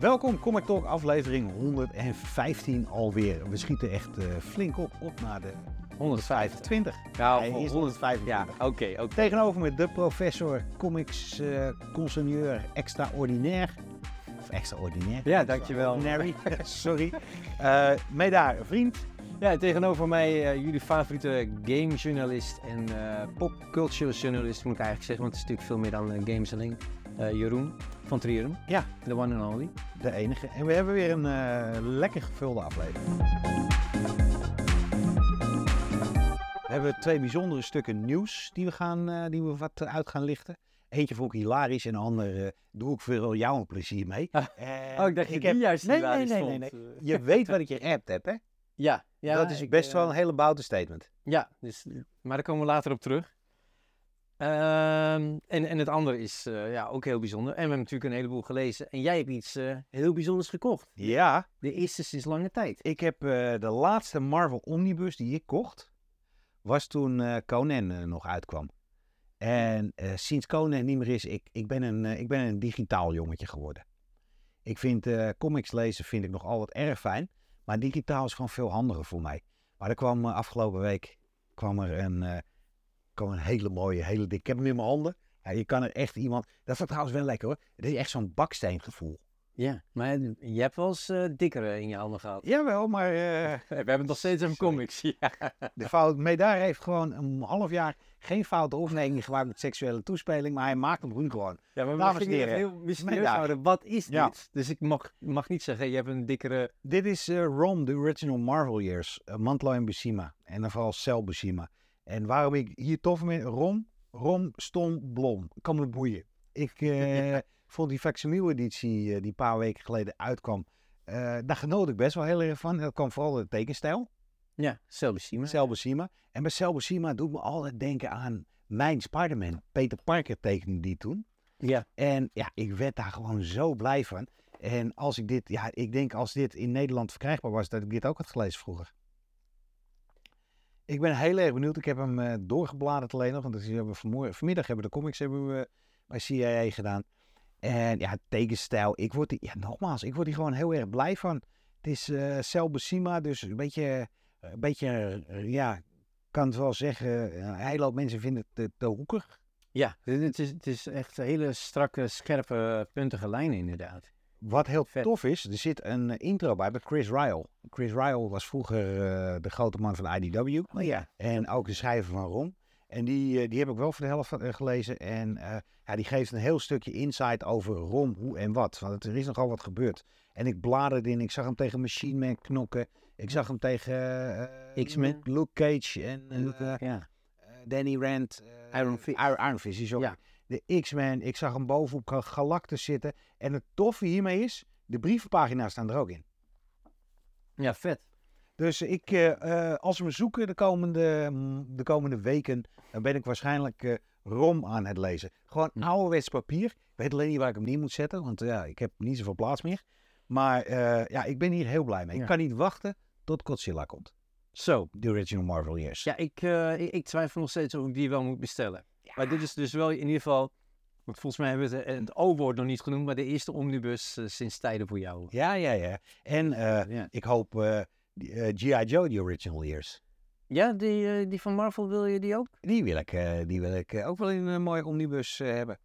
Welkom, Comic Talk aflevering 115 alweer. We schieten echt uh, flink op, op naar de 125. Ja, Hij is 125. Ja, oké. oké. Tegenover me de professor, comics uh, consigneur extraordinair. Of extraordinair. Ja, dankjewel. Sorry. Uh, mee daar, vriend. Ja, tegenover mij uh, jullie favoriete gamejournalist en uh, popculture journalist moet ik eigenlijk zeggen, want het is natuurlijk veel meer dan games alleen. Jeroen van Trieren. Ja. De one and only. De enige. En we hebben weer een lekker gevulde aflevering. We hebben twee bijzondere stukken nieuws die we, gaan, die we wat uit gaan lichten. Eentje vond ik hilarisch en de andere doe ik veel jou een plezier mee. oh, ik dacht je die juist nee, nee, nee, nee, nee. Je weet wat ik je appt heb, hè? Ja, ja, dat is best wel een hele boute statement. Ja, dus, maar daar komen we later op terug. Um, en, en het andere is uh, ja, ook heel bijzonder. En we hebben natuurlijk een heleboel gelezen. En jij hebt iets uh, heel bijzonders gekocht. Ja. De eerste sinds lange tijd. Ik heb uh, de laatste Marvel Omnibus die ik kocht, was toen Conan nog uitkwam. En sinds Conan niet meer is, ik, ik, ben een, ik ben een digitaal jongetje geworden. Ik vind comics lezen vind ik nog altijd erg fijn. Maar digitaal is gewoon veel handiger voor mij. Maar er kwam afgelopen week kwam er een, kwam een hele mooie, hele dik. Ik heb hem in mijn handen. Ja, je kan er echt iemand. Dat is trouwens wel lekker hoor. Het is echt zo'n baksteengevoel. Ja, maar je hebt wel eens uh, dikkere in je handen gehad. Jawel, maar... we hebben nog steeds over comics. Ja. De fout, Medar heeft gewoon een half jaar geen foute opmerking gemaakt met seksuele toespeling, maar hij maakt hem groen gewoon. Ja, maar Dames we gingen heel mysterieus houden. Wat is dit? Dus ik mag, mag niet zeggen, je hebt een dikkere... Dit is uh, Rom, de original Marvel Years. Uh, Mantlo en Buscema. En dan vooral Cel Buscema. En waarom ik hier tof vind, Rom, Rom, Stom, Blom. Kan me boeien. Ik uh, vond die facsimile editie die een paar weken geleden uitkwam, daar genoot ik best wel heel erg van. Dat kwam vooral de tekenstijl. Ja, Selbusima. Selbusima. En bij Selbusima doet me altijd denken aan mijn Spider-Man. Peter Parker tekende die toen. Ja. En ja, ik werd daar gewoon zo blij van. En als ik dit, ja, ik denk als dit in Nederland verkrijgbaar was, dat ik dit ook had gelezen vroeger. Ik ben heel erg benieuwd. Ik heb hem uh, doorgebladerd alleen nog. Want we hebben vanmiddag hebben we de comics hebben we bij CIA gedaan. En ja, tekenstijl. Ik word die, ja, nogmaals, ik word hier gewoon heel erg blij van. Het is uh, Selbusima, dus een beetje een beetje, ja, kan het wel zeggen, hele hoop mensen vinden het te, te hoekig. Ja, het is, het is echt hele strakke, scherpe, puntige lijnen inderdaad. Wat heel Vet. tof is, er zit een intro bij bij Chris Ryle. Chris Ryle was vroeger uh, de grote man van IDW. Oh ja. En ook de schrijver van Rom. En die, uh, die heb ik wel voor de helft gelezen. En ja, die geeft een heel stukje insight over Rom, hoe en wat. Want er is nogal wat gebeurd. En ik bladerde in, ik zag hem tegen Machine Man knokken. Ik zag hem tegen uh, X-Men, Luke Cage en ja. Danny Rand. Iron Fist. Iron, Iron Fist is ook. Ja. De X-Men, ik zag hem bovenop Galactus zitten. En het toffe hiermee is, de brievenpagina's staan er ook in. Ja, vet. Dus ik, uh, als we me zoeken de komende, de komende weken, dan ben ik waarschijnlijk uh, rom aan het lezen. Gewoon hm. ouderwets papier. Ik weet alleen niet waar ik hem neer moet zetten, want ja, ik heb niet zoveel plaats meer. Maar ja, ik ben hier heel blij mee. Ja. Ik kan niet wachten tot Godzilla komt. Zo. De original Marvel Years. Ja, ik, ik, ik, twijfel nog steeds of ik die wel moet bestellen. Ja. Maar dit is dus wel in ieder geval... Want volgens mij hebben we het, het O-woord nog niet genoemd, maar de eerste omnibus uh, sinds tijden voor jou. Ja, ja, ja. En ja. ik hoop G.I. Joe, The Original Years. Ja, die, die van Marvel wil je die ook? Die wil ik, die wil ik ook wel in een mooie omnibus hebben.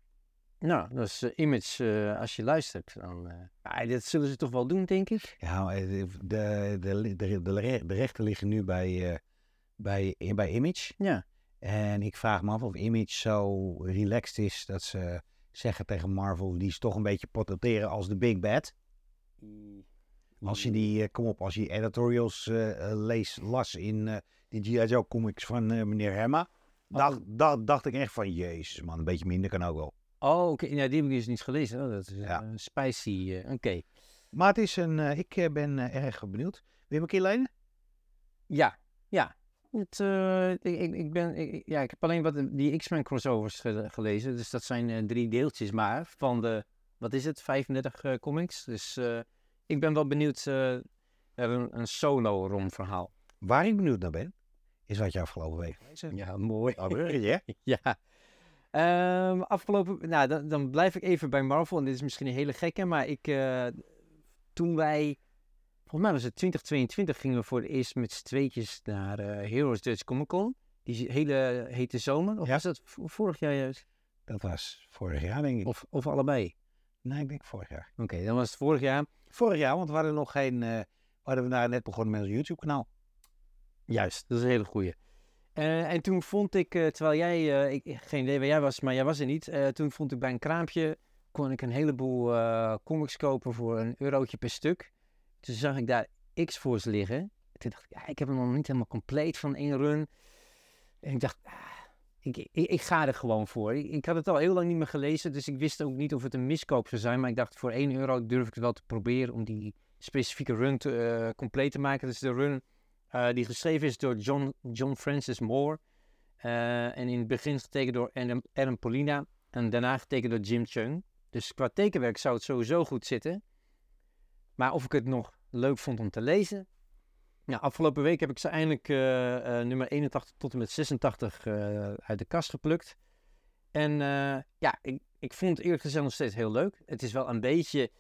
Nou, dat is uh, Image, uh, als je luistert, dan... Uh, ja, dat zullen ze toch wel doen, denk ik? Ja, de, de, de, de, de rechten liggen nu bij, bij, bij Image. Ja. En ik vraag me af of Image zo relaxed is dat ze zeggen tegen Marvel... die is toch een beetje portretteren als de Big Bad. Als je die, kom op, als je editorials leest, las in die G.I. Joe comics van meneer Herma... Dacht, dacht, dacht ik echt van, jezus man, een beetje minder kan ook wel. Oh, oké. Okay. Ja, die heb ik dus niet gelezen. Oh, dat is ja. uh, spicy. Uh, oké. Okay. Maar het is een... Uh, ik ben erg benieuwd. Wil je me een keer lenen? Ja. Ja. Het, ik, ik, ben... Ik, ja, ik heb alleen wat die X-Men crossovers ge gelezen. Dus dat zijn drie deeltjes maar van de... Wat is het? 35 comics. Dus ik ben wel benieuwd naar een, een solo-rom verhaal. Waar ik benieuwd naar ben, is wat je afgelopen week gelezen Ja, mooi. Oh, bruggetje, ja. Um, afgelopen, nou, dan, dan, blijf ik even bij Marvel. En dit is misschien een hele gekke, maar ik, toen wij, volgens mij was het 2022, gingen we voor het eerst met z'n tweetjes naar eh, Heroes Dutch Comic Con. Die hele hete zomer. Of Ja. was dat vorig jaar juist? Dat was vorig jaar, denk ik. Of, of allebei? Nee, ik denk vorig jaar. Oké, dan was het vorig jaar. Vorig jaar, want we hadden nog geen... eh we hadden we daar net begonnen met ons YouTube-kanaal. Juist, dat is een hele goeie. Eh, en toen vond ik, eh, terwijl jij, eh, ik, geen idee waar jij was, maar jij was er niet. eh, toen vond ik bij een kraampje, kon ik een heleboel eh, comics kopen voor een eurotje per stuk. Toen zag ik daar X-Force liggen. Toen dacht ik, ja, ik heb hem nog niet helemaal compleet van één run. En ik dacht, ah, ik, ik, ik ga er gewoon voor. Ik, had het al heel lang niet meer gelezen, dus ik wist ook niet of het een miskoop zou zijn. Maar ik dacht, voor 1 euro durf ik het wel te proberen om die specifieke run eh, compleet te maken. Dus de run eh, die geschreven is door John, John Francis Moore. eh, en in het begin getekend door Adam, Adam Polina. En daarna getekend door Jim Chung. Dus qua tekenwerk zou het sowieso goed zitten. Maar of ik het nog leuk vond om te lezen. Afgelopen week heb ik ze eindelijk eh, eh, nummer 81 tot en met 86 eh, uit de kast geplukt. En ja, ik, ik vond het eerlijk gezegd nog steeds heel leuk. Het is wel een beetje,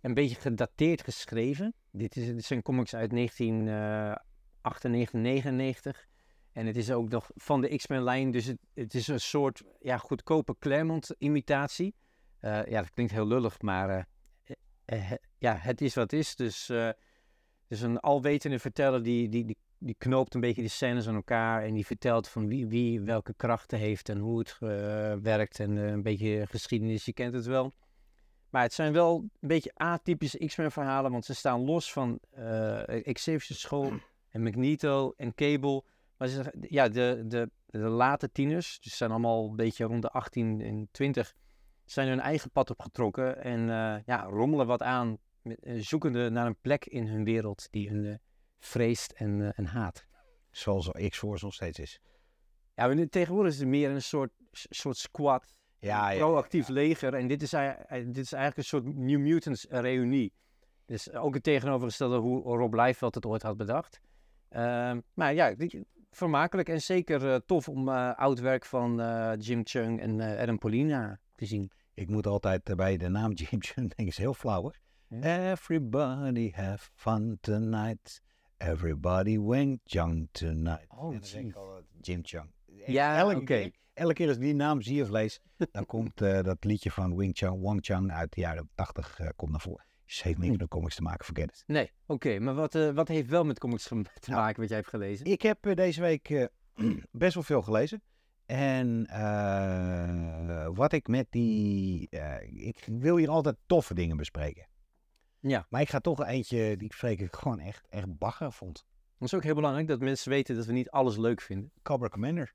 een beetje gedateerd geschreven. Dit, is, zijn comics uit 1998, 99. En het is ook nog van de X-Men lijn. Dus het, het is een soort ja, goedkope Claremont-imitatie. Ja, dat klinkt heel lullig, maar ja, het is wat is. Dus, dus een alwetende verteller die, die, die, die knoopt een beetje de scènes aan elkaar. En die vertelt van wie, wie welke krachten heeft en hoe het eh, werkt. En eh, een beetje geschiedenis, je kent het wel. Maar het zijn wel een beetje atypische X-Men verhalen. Want ze staan los van eh Xavier School en Magneto en Cable. Maar ze, ja, de, de, de late tieners, dus zijn allemaal een beetje rond de 18 en 20, zijn hun eigen pad opgetrokken en ja, rommelen wat aan, zoekende naar een plek in hun wereld die hun eh, vreest en, eh, en haat. Zoals X-Force nog steeds is. Ja, maar tegenwoordig is het meer een soort, soort squad, Ja, een ja, proactief leger. En dit is, dit is eigenlijk een soort New Mutants reunie. Dus ook het tegenovergestelde hoe Rob Liefeld het ooit had bedacht. Ehm, maar ja, vermakelijk en zeker eh, tof om eh, oud werk van eh, Jim Chung en eh, Adam Polina te zien. Ik moet altijd eh, bij de naam Jim Chung denken, is heel flauw hoor. Everybody have fun tonight. Everybody wing Chung tonight. Oh, En dan denk ik altijd Jim Chung. Ja, elke keer, elke keer als ik die naam zie of lees, dan komt eh, dat liedje van Wing Chun, Wang Chun uit de jaren 80 eh, komt naar voren. Dus heeft niks met de comics te maken, forget it. Nee, oké. maar wat, eh, wat heeft wel met comics te Nou, maken wat jij hebt gelezen? Ik heb eh, deze week eh, best wel veel gelezen. En eh, wat ik met die... eh, ik wil hier altijd toffe dingen bespreken. Ja. Maar ik ga toch eentje die ik vreemd gewoon echt, echt bagger vond. Het is ook heel belangrijk dat mensen weten dat we niet alles leuk vinden. Cobra Commander.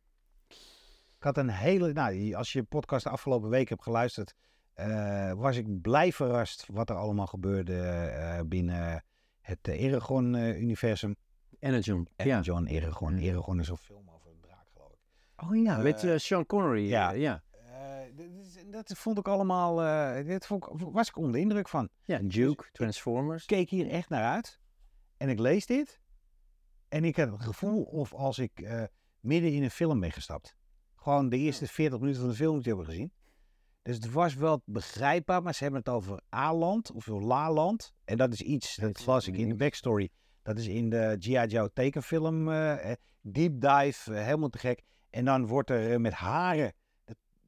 Ik had een hele... Nou, als je podcast de afgelopen week hebt geluisterd... eh, was ik blij verrast wat er allemaal gebeurde eh, binnen het uh, Eragon-universum. Energon. en ja. John Eragon. Mm. Eragon is een film over een draak, geloof ik. Oh ja, met Eh, eh, Sean Connery. ja. eh, ja. Eh, dit is- dat vond ik allemaal... eh dit vond ik, was ik onder de indruk van. Ja, Duke, Transformers. Ik keek hier echt naar uit. En ik lees dit. En ik heb het gevoel of als ik eh, midden in een film ben gestapt. Gewoon de eerste 40 minuten van de film moet je hebben gezien. Dus het was wel begrijpbaar, maar ze hebben het over A-land of La-land. En dat is iets, dat las ik in de backstory. Dat is in de G.I. Joe tekenfilm. eh, deep dive, helemaal te gek. En dan wordt er met haren,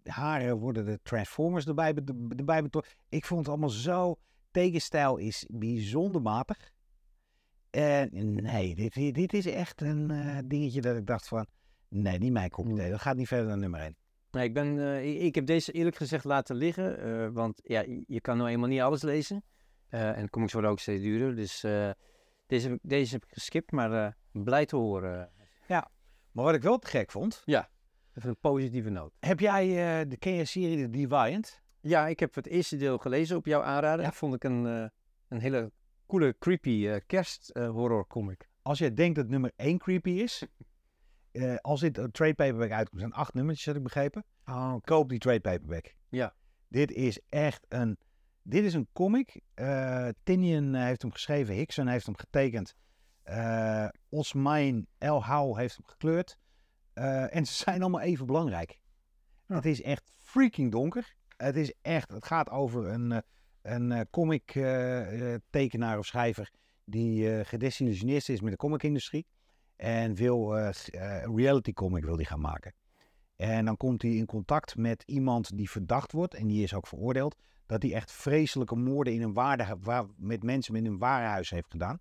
haren worden de Transformers erbij, erbij betrokken. Ik vond het allemaal zo, tekenstijl is bijzonder matig. En nee, dit, dit, is echt een eh, dingetje dat ik dacht van, nee, niet mijn kopje thee. Dat gaat niet verder dan nummer 1. Nee, ik, ben, eh, ik- heb deze eerlijk gezegd laten liggen. eh, want ja, je- kan nou eenmaal niet alles lezen. En comics worden ook steeds duurder. Dus deze, heb ik, deze heb ik geskipt, maar blij te horen. Maar wat ik wel te gek vond, Even een positieve noot. heb jij eh, de ken je serie The Deviant? Ja, ik heb het eerste deel gelezen op jouw aanraden. Ja. Vond ik een, eh, een hele coole, creepy kerst eh, horror comic. Als jij denkt dat nummer 1 creepy is, als dit een trade paperback uitkomt, zijn acht nummertjes, had ik begrepen. Oh, Koop die trade paperback. Ja. Dit is echt een, dit is een comic. Tinian heeft hem geschreven, Hickson heeft hem getekend. Osmain El Hou heeft hem gekleurd. Eh, en ze zijn allemaal even belangrijk. Ja. Het is echt freaking donker. Het is echt, het gaat over een, eh, een eh, comic tekenaar of schrijver die eh gedesillusioneerd is met de comicindustrie. En wil een reality comic wil die gaan maken. En dan komt hij in contact met iemand die verdacht wordt, en die is ook veroordeeld, dat hij echt vreselijke moorden in een waarde, waar, met mensen in een warenhuis heeft gedaan.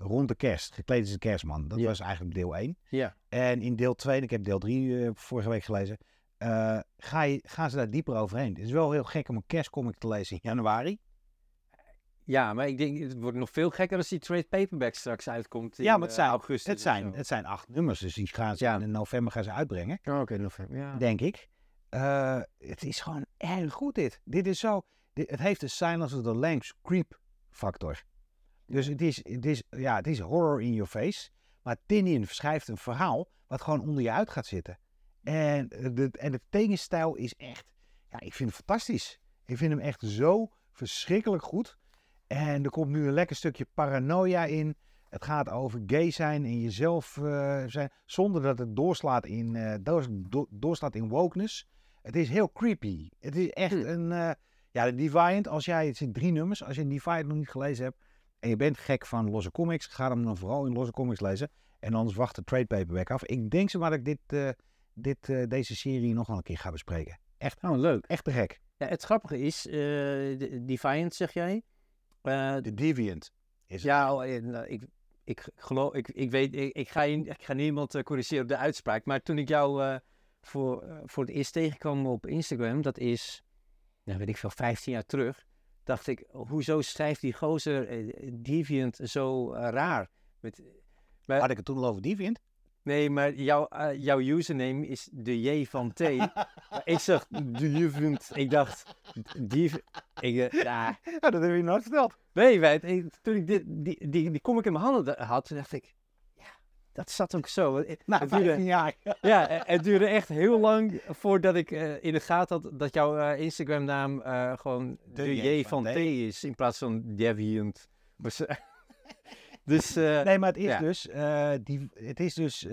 Rond de kerst, gekleed als een kerstman. Dat Ja. was eigenlijk deel 1. Ja. En in deel 2, en ik heb deel 3 vorige week gelezen, eh, ga je, gaan ze daar dieper overheen. Het is wel heel gek om een kerstcomic te lezen in januari. Ja, maar ik denk, het wordt nog veel gekker als die trade paperback straks uitkomt in Ja, maar het eh, zijn- augustus. Het zijn, het zijn acht nummers, dus die gaan ze Ja. in november gaan ze uitbrengen, Oh, Oké, november. Ja. denk ik. Eh, het is gewoon erg goed dit. Dit is zo, dit- het heeft de Silence of the Lambs creep factor. Dus het is, het, is, ja, het is horror in your face. Maar Tinian schrijft een verhaal wat gewoon onder je uit gaat zitten. En de, en de tegenstijl is echt, ja, ik vind hem fantastisch. Ik vind hem echt zo verschrikkelijk goed. En er komt nu een lekker stukje paranoia in. Het gaat over gay zijn en jezelf eh, zijn, zonder dat het doorslaat in, doors- do- doorslaat in wokeness. Het is heel creepy. Het is echt Hm. een, eh, ja, de Deviant, als jij, het zijn drie nummers, als je een Deviant nog niet gelezen hebt en je bent gek van losse comics, ga hem dan vooral in losse comics lezen. En anders wacht de trade paperback af. Ik denk zo maar dat ik dit, eh, dit, eh, deze serie nog wel een keer ga bespreken. Echt, Oh, leuk. echt te gek. Ja, het grappige is, de- Defiant zeg jij. De Deviant is het. ja, oh, eh, nou, ik, ik geloof, ik, ik weet, ik, ik ga, ik ga niemand corrigeren op de uitspraak. Maar toen ik jou voor, voor het eerst tegenkwam op Instagram, dat is, nou weet ik veel, 15 jaar terug. Dacht ik, hoezo schrijft die gozer eh, Deviant zo eh, raar? Met, maar- Had ik het toen al over Deviant? Nee, maar jouw, eh, jouw username is de J van T. Maar ik zag Deviant. Ik dacht, Div... Ik, eh, ja. Ja, dat heb je nooit verteld. Nee, ik- toen ik dit, die, die, die comic in mijn handen had, dacht ik, dat zat ook zo. Eh, Nou, het duurde, 15 jaar. ja, eh, het duurde echt heel lang voordat ik eh, in de gaten had dat jouw eh, Instagram naam eh, gewoon de, J van T is, in plaats van Deviant. Dus, Nee, maar het is Ja. dus, die, het is dus,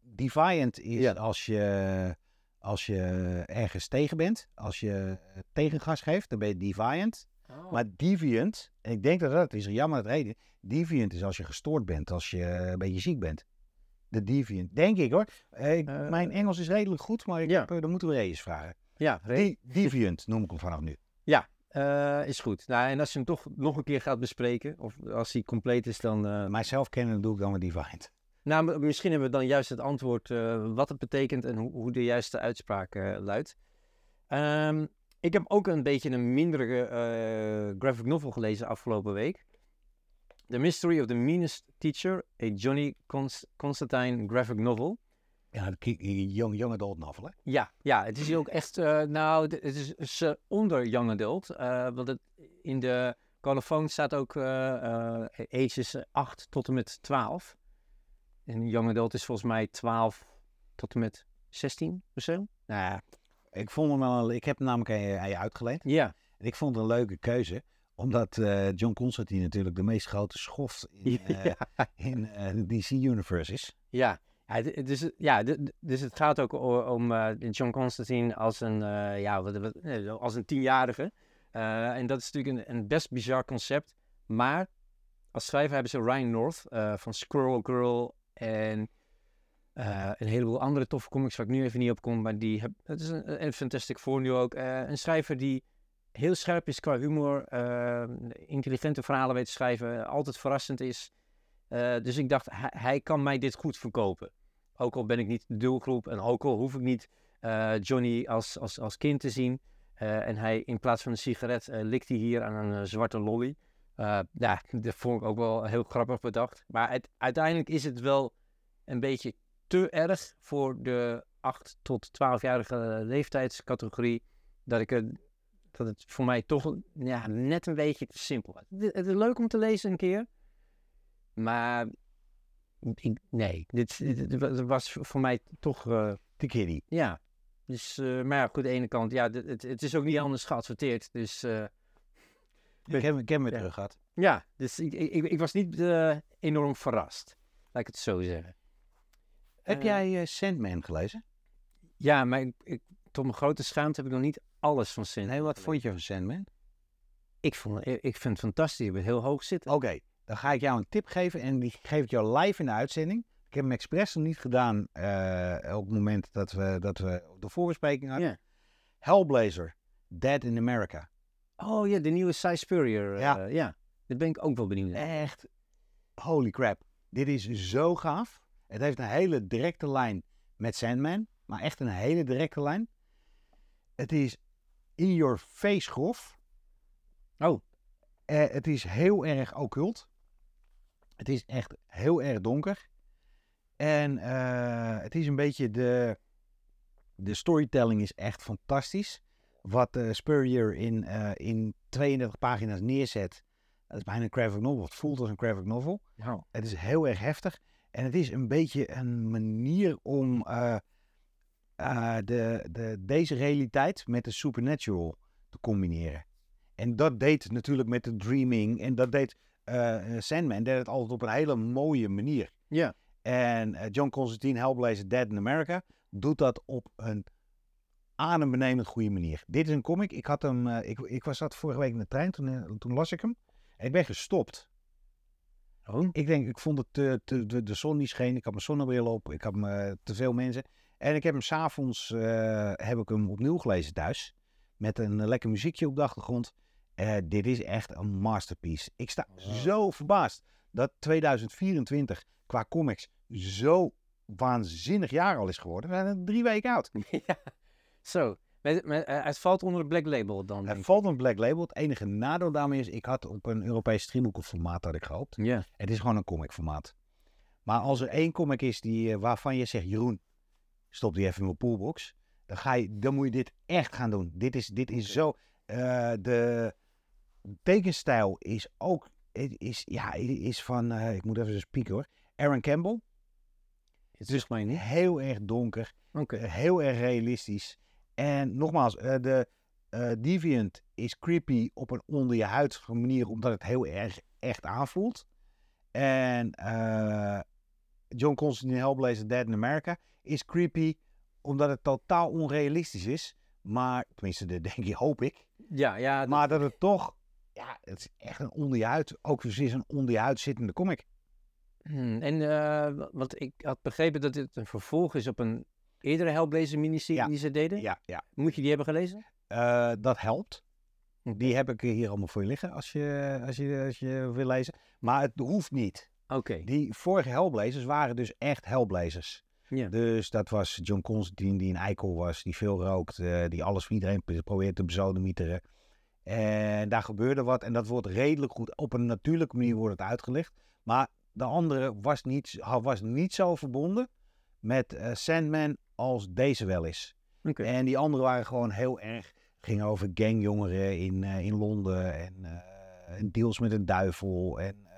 Deviant is Ja. als, je, als je ergens tegen bent, als je tegengas geeft, dan ben je Deviant. Oh. Maar Deviant, en ik denk dat dat is, jammer het reden, Deviant is als je gestoord bent, als je een beetje ziek bent. De Deviant, denk ik hoor. Eh, ik- Eh, mijn Engels is redelijk goed, maar ik ja. heb, eh, dan moeten we eens vragen. ja. Die, Deviant noem ik hem vanaf nu. Eh, is goed. Nou, en als je hem toch nog een keer gaat bespreken, of als hij compleet is, dan. eh, Mijzelf kennen doe ik dan met Deviant. nou, misschien hebben we dan juist het antwoord eh, wat het betekent en hoe, hoe de juiste uitspraak eh, luidt. Ehm, ik heb ook een beetje een mindere eh, graphic novel gelezen afgelopen week. The Mystery of the Meanest Teacher, a Johnny Const- Constantine graphic novel. Ja, die young, young adult novel hè. Ja, ja, het is ook echt, eh, nou, het is, is, onder young adult. eh, want het, in de colofoon staat ook ages 8 tot en met 12. En young adult is volgens mij 12 tot en met 16 of zo. Nou ja, Ik vond hem wel, ik heb hem namelijk aan je, aan je uitgeleend. ja, En ik vond het een leuke keuze, omdat eh, John Constantine natuurlijk de meest grote schoft in, ja, in eh, de DC-universe is. ja. Dus, het- ja, dus het gaat ook om John Constantine als een, ja, wat, wat- als een tienjarige. En dat is natuurlijk een, een best bizar concept. Maar als schrijver hebben ze Ryan North van Squirrel Girl en eh, een heleboel andere toffe comics waar ik nu even niet op kom. Maar die heb, het is een, Fantastic Four nu ook. Eh, een schrijver die heel scherp is qua humor, eh, intelligente verhalen weet te schrijven, altijd verrassend is. Dus ik dacht, hij, kan mij dit goed verkopen. Ook al ben ik niet de doelgroep en ook al hoef ik niet Johnny als, als, als kind te zien. En hij in plaats van een sigaret likt hij hier aan een zwarte lolly. Ja, dat vond ik ook wel heel grappig bedacht. Maar uiteindelijk is het wel een beetje te erg voor de 8 tot 12-jarige leeftijdscategorie. Dat, ik dat het voor mij toch ja, net een beetje te simpel was. Het, is leuk om te lezen een keer. Maar ik, nee, dit, dit, dit wa- was voor mij toch, eh, De kiddie. ja. Dus, eh, maar ja, goed, aan de ene kant, ja, het, het is ook niet anders geadverteerd. Dus eh, Ik heb, ik heb hem weer Ja. terug gehad. ja, dus ik, ik, ik- ik was niet enorm verrast. Laat ik het zo zeggen. Heb Eh, jij eh, Sandman gelezen? Ja, maar ik, ik, tot mijn grote schaamte heb ik nog niet alles van Sint. Nee, wat vond je van Sandman? Ik, vond, ik, ik vind het fantastisch. Ik ben heel hoog zitten. Oké, dan ga ik jou een tip geven en die geef ik jou live in de uitzending. Ik heb hem expres nog niet gedaan eh, op het moment dat we, dat we de voorbespreking hadden. Hellblazer, Dead in America. Oh ja, de nieuwe Cy Spurrier. eh, Ja. ja. Daar ben ik ook wel benieuwd naar. Echt, holy crap. Dit is zo gaaf. Het heeft een hele directe lijn met Sandman, maar echt een hele directe lijn. Het is in your face grof. Oh. Eh, het is heel erg occult. Het is echt heel erg donker. En eh, het is een beetje de... De storytelling is echt fantastisch. Wat eh, Spurrier in, in 32 pagina's neerzet. Dat is bijna een graphic novel. Het voelt als een graphic novel. Oh. Het is heel erg heftig. En het is een beetje een manier om eh, eh, de, de, deze realiteit met de supernatural te combineren. En dat deed natuurlijk met de dreaming. En dat deed eh, Sandman. Deed het altijd op een hele mooie manier. Ja. En John Constantine, Hellblazer, Dead in America, doet dat op een adembenemend goede manier. Dit is een comic. Ik, had hem, ik, ik was zat vorige week in de trein, toen, toen las ik hem. En ik ben gestopt. Oh. Ik denk, ik vond het te, te, de, de zon niet scheen. Ik had mijn zonnebril op. Ik had me, te veel mensen. En ik heb hem s'avonds eh heb ik hem opnieuw gelezen thuis. Met een eh, lekker muziekje op de achtergrond. Eh, dit is echt een masterpiece. Ik sta zo verbaasd dat 2024 qua comics zo waanzinnig jaar al is geworden. We zijn drie weken oud. ja. Zo. Met, met, eh, het valt onder het Black Label dan. Het valt een Black Label. Het enige nadeel daarmee is, ik had op een Europees streamboek formaat had ik gehoopt. Ja. Het is gewoon een comic formaat. Maar als er één comic is die, eh, waarvan je zegt, Jeroen, stop die even in mijn poolbox. Dan, ga je, dan moet je dit echt gaan doen. Dit is, dit is zo... eh, de tekenstijl is ook... het Is, ja, is van... ik moet even spieken hoor. Aaron Campbell. Het is mij niet. Heel erg donker. Heel erg realistisch. En nogmaals, eh, de eh, Deviant is creepy op een onder je huid manier, omdat het heel erg echt aanvoelt. En eh, John Constantine Hellblazer Dead in America is creepy omdat het totaal onrealistisch is. Maar, tenminste, dat denk ik, hoop ik. Ja, ja. dat- Maar dat het toch, ja, het is echt een onder je huid, ook precies een onder je huid zittende comic. Hmm, En, wa- want ik had begrepen dat dit een vervolg is op een eerdere Hellblazer miniserie Ja. die ze deden. Ja, ja. Moet je die hebben gelezen? Eh, dat helpt. Die heb ik hier allemaal voor je liggen als je, als je, als je wil lezen. Maar het hoeft niet. Oké. Die vorige Hellblazers waren dus echt Hellblazers. Ja. Dus dat was John Constantine die een eikel was, die veel rookt, eh, die alles voor iedereen pro- probeert te bezodemieteren. En daar gebeurde wat en dat wordt redelijk goed, op een natuurlijke manier wordt het uitgelegd. Maar de andere was niet, was niet zo verbonden met eh, Sandman als deze wel is. En die andere waren gewoon heel erg. ging over gangjongeren in, eh, in Londen. En, eh, en deals met een duivel. En,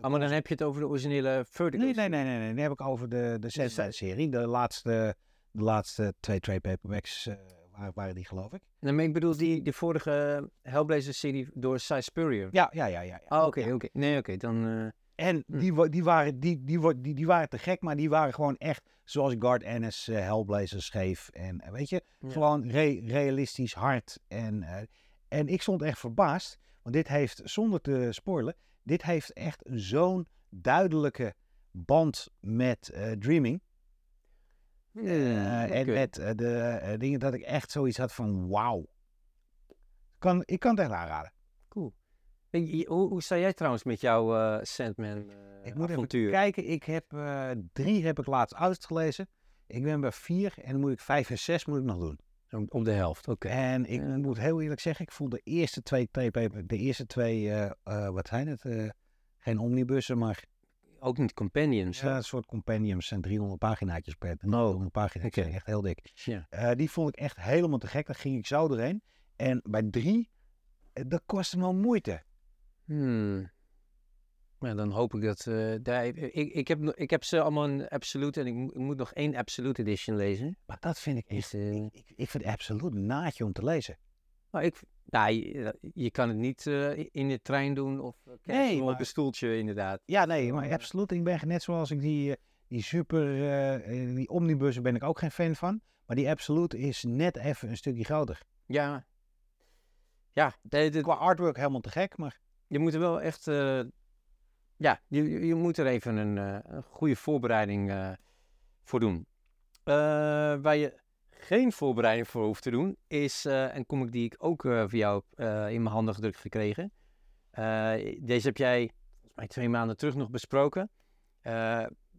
Oh, maar dan heb je het over de originele Vertigo. nee, nee, nee, nee, nee. Dan heb ik over de, de se- Sandman-serie. De laatste, de laatste twee trade paperbacks waren, waren die, geloof ik. Maar ik bedoel die, de vorige Hellblazer-serie door Cy Spurrier. Ja, ja, ja. ja, ja. Oh, oké, Ja. oké. Nee, oké, dan... En Hm. die, die, waren, die, die, die, die waren te gek, maar die waren gewoon echt zoals Guard Ennis eh, Hellblazer schreef. En eh, weet je, Ja. gewoon re- realistisch hard. En, eh, en ik stond echt verbaasd, want dit heeft, zonder te spoilen, dit heeft echt zo'n duidelijke band met Dreaming. En met de dingen dat ik echt zoiets had van wauw. Kan, ik kan het echt aanraden. Cool. En hoe, hoe sta jij trouwens met jouw eh, Sandman eh Ik moet avontuur? even kijken. Ik heb eh, drie heb ik laatst uitgelezen. Ik ben bij vier en dan moet ik vijf en zes moet ik nog doen. Om, om de helft, oké. En ik Ja. moet heel eerlijk zeggen, ik voel de eerste twee, de eerste twee, wat zijn het? Geen omnibussen, maar Ook niet companions. ja, een soort compendiums zijn 300 paginaatjes per 300 pagina's. oké. Echt heel dik. Ja. Die vond ik echt helemaal te gek. Daar ging ik zo doorheen. En bij drie, dat kostte me moeite. Hmm. Ja, dan hoop ik dat... eh, daar, ik, ik, heb, ik heb ze allemaal in absolute en ik, moet- ik moet nog één absolute edition lezen. Maar dat vind ik echt, Is, eh, ik, ik, ik vind het absoluut een naadje om te lezen. Maar ik, nou, je, je kan het niet eh, in de trein doen of Nee, op een stoeltje inderdaad. Ja, nee, maar absoluut. Ik ben net zoals ik die, die super, die omnibussen ben ik ook geen fan van. Maar die absolute is net even een stukje groter. Ja. Ja, de- de- Qua artwork helemaal te gek, maar je moet er wel echt... eh, ja, je, je- moet er even een, eh, een goede voorbereiding eh, voor doen. Waar je geen voorbereiding voor hoeft te doen, is een comic die ik ook voor jou in mijn handen gedrukt gekregen. Deze heb jij volgens mij twee maanden terug nog besproken.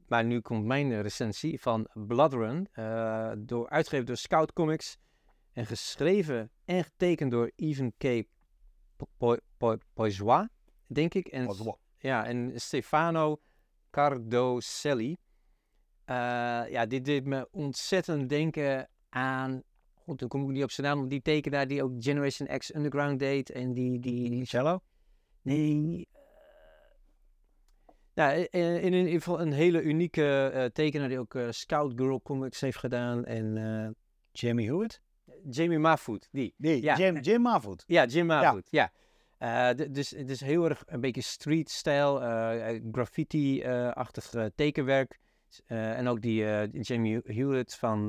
Maar nu komt mijn recensie van Bloodrun, door, uitgegeven door Scout Comics en geschreven en getekend door Even K. Po- Po- Po- Poisois, denk ik. En, ja, en Stefano Cardoselli. Eh, ja, dit deed me ontzettend denken aan. Goed, dan kom ik niet op zijn naam. Die tekenaar die ook Generation X Underground deed. En die. die cello. nee. eh, nou, eh, in, ieder geval een hele unieke eh, tekenaar die ook Scout Girl Comics heeft gedaan. En Jamie Hewitt. Jamie Mahfood, die. Nee, Ja. Jim, Jim Mahfood. Ja, Jim Mahfood, ja. Eh, dus het is heel erg een beetje street-style, eh, graffiti-achtig eh, tekenwerk. S- eh, en ook die Jamie Hewitt van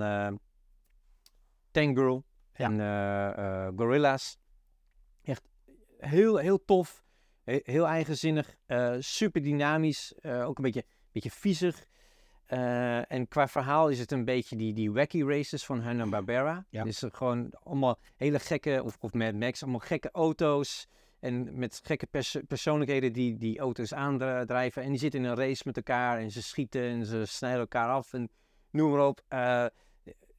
Tank Girl Ja. en Gorilla's. Echt heel, heel tof, he- heel eigenzinnig, super dynamisch, ook een beetje, beetje viezig. Eh, en qua verhaal is het een beetje die, die wacky races van Hanna-Barbera. Ja. Dus er gewoon allemaal hele gekke, of, of Mad Max, allemaal gekke auto's. En met gekke pers- persoonlijkheden die die auto's aandrijven. En die zitten in een race met elkaar en ze schieten en ze snijden elkaar af en noem maar op. Eh,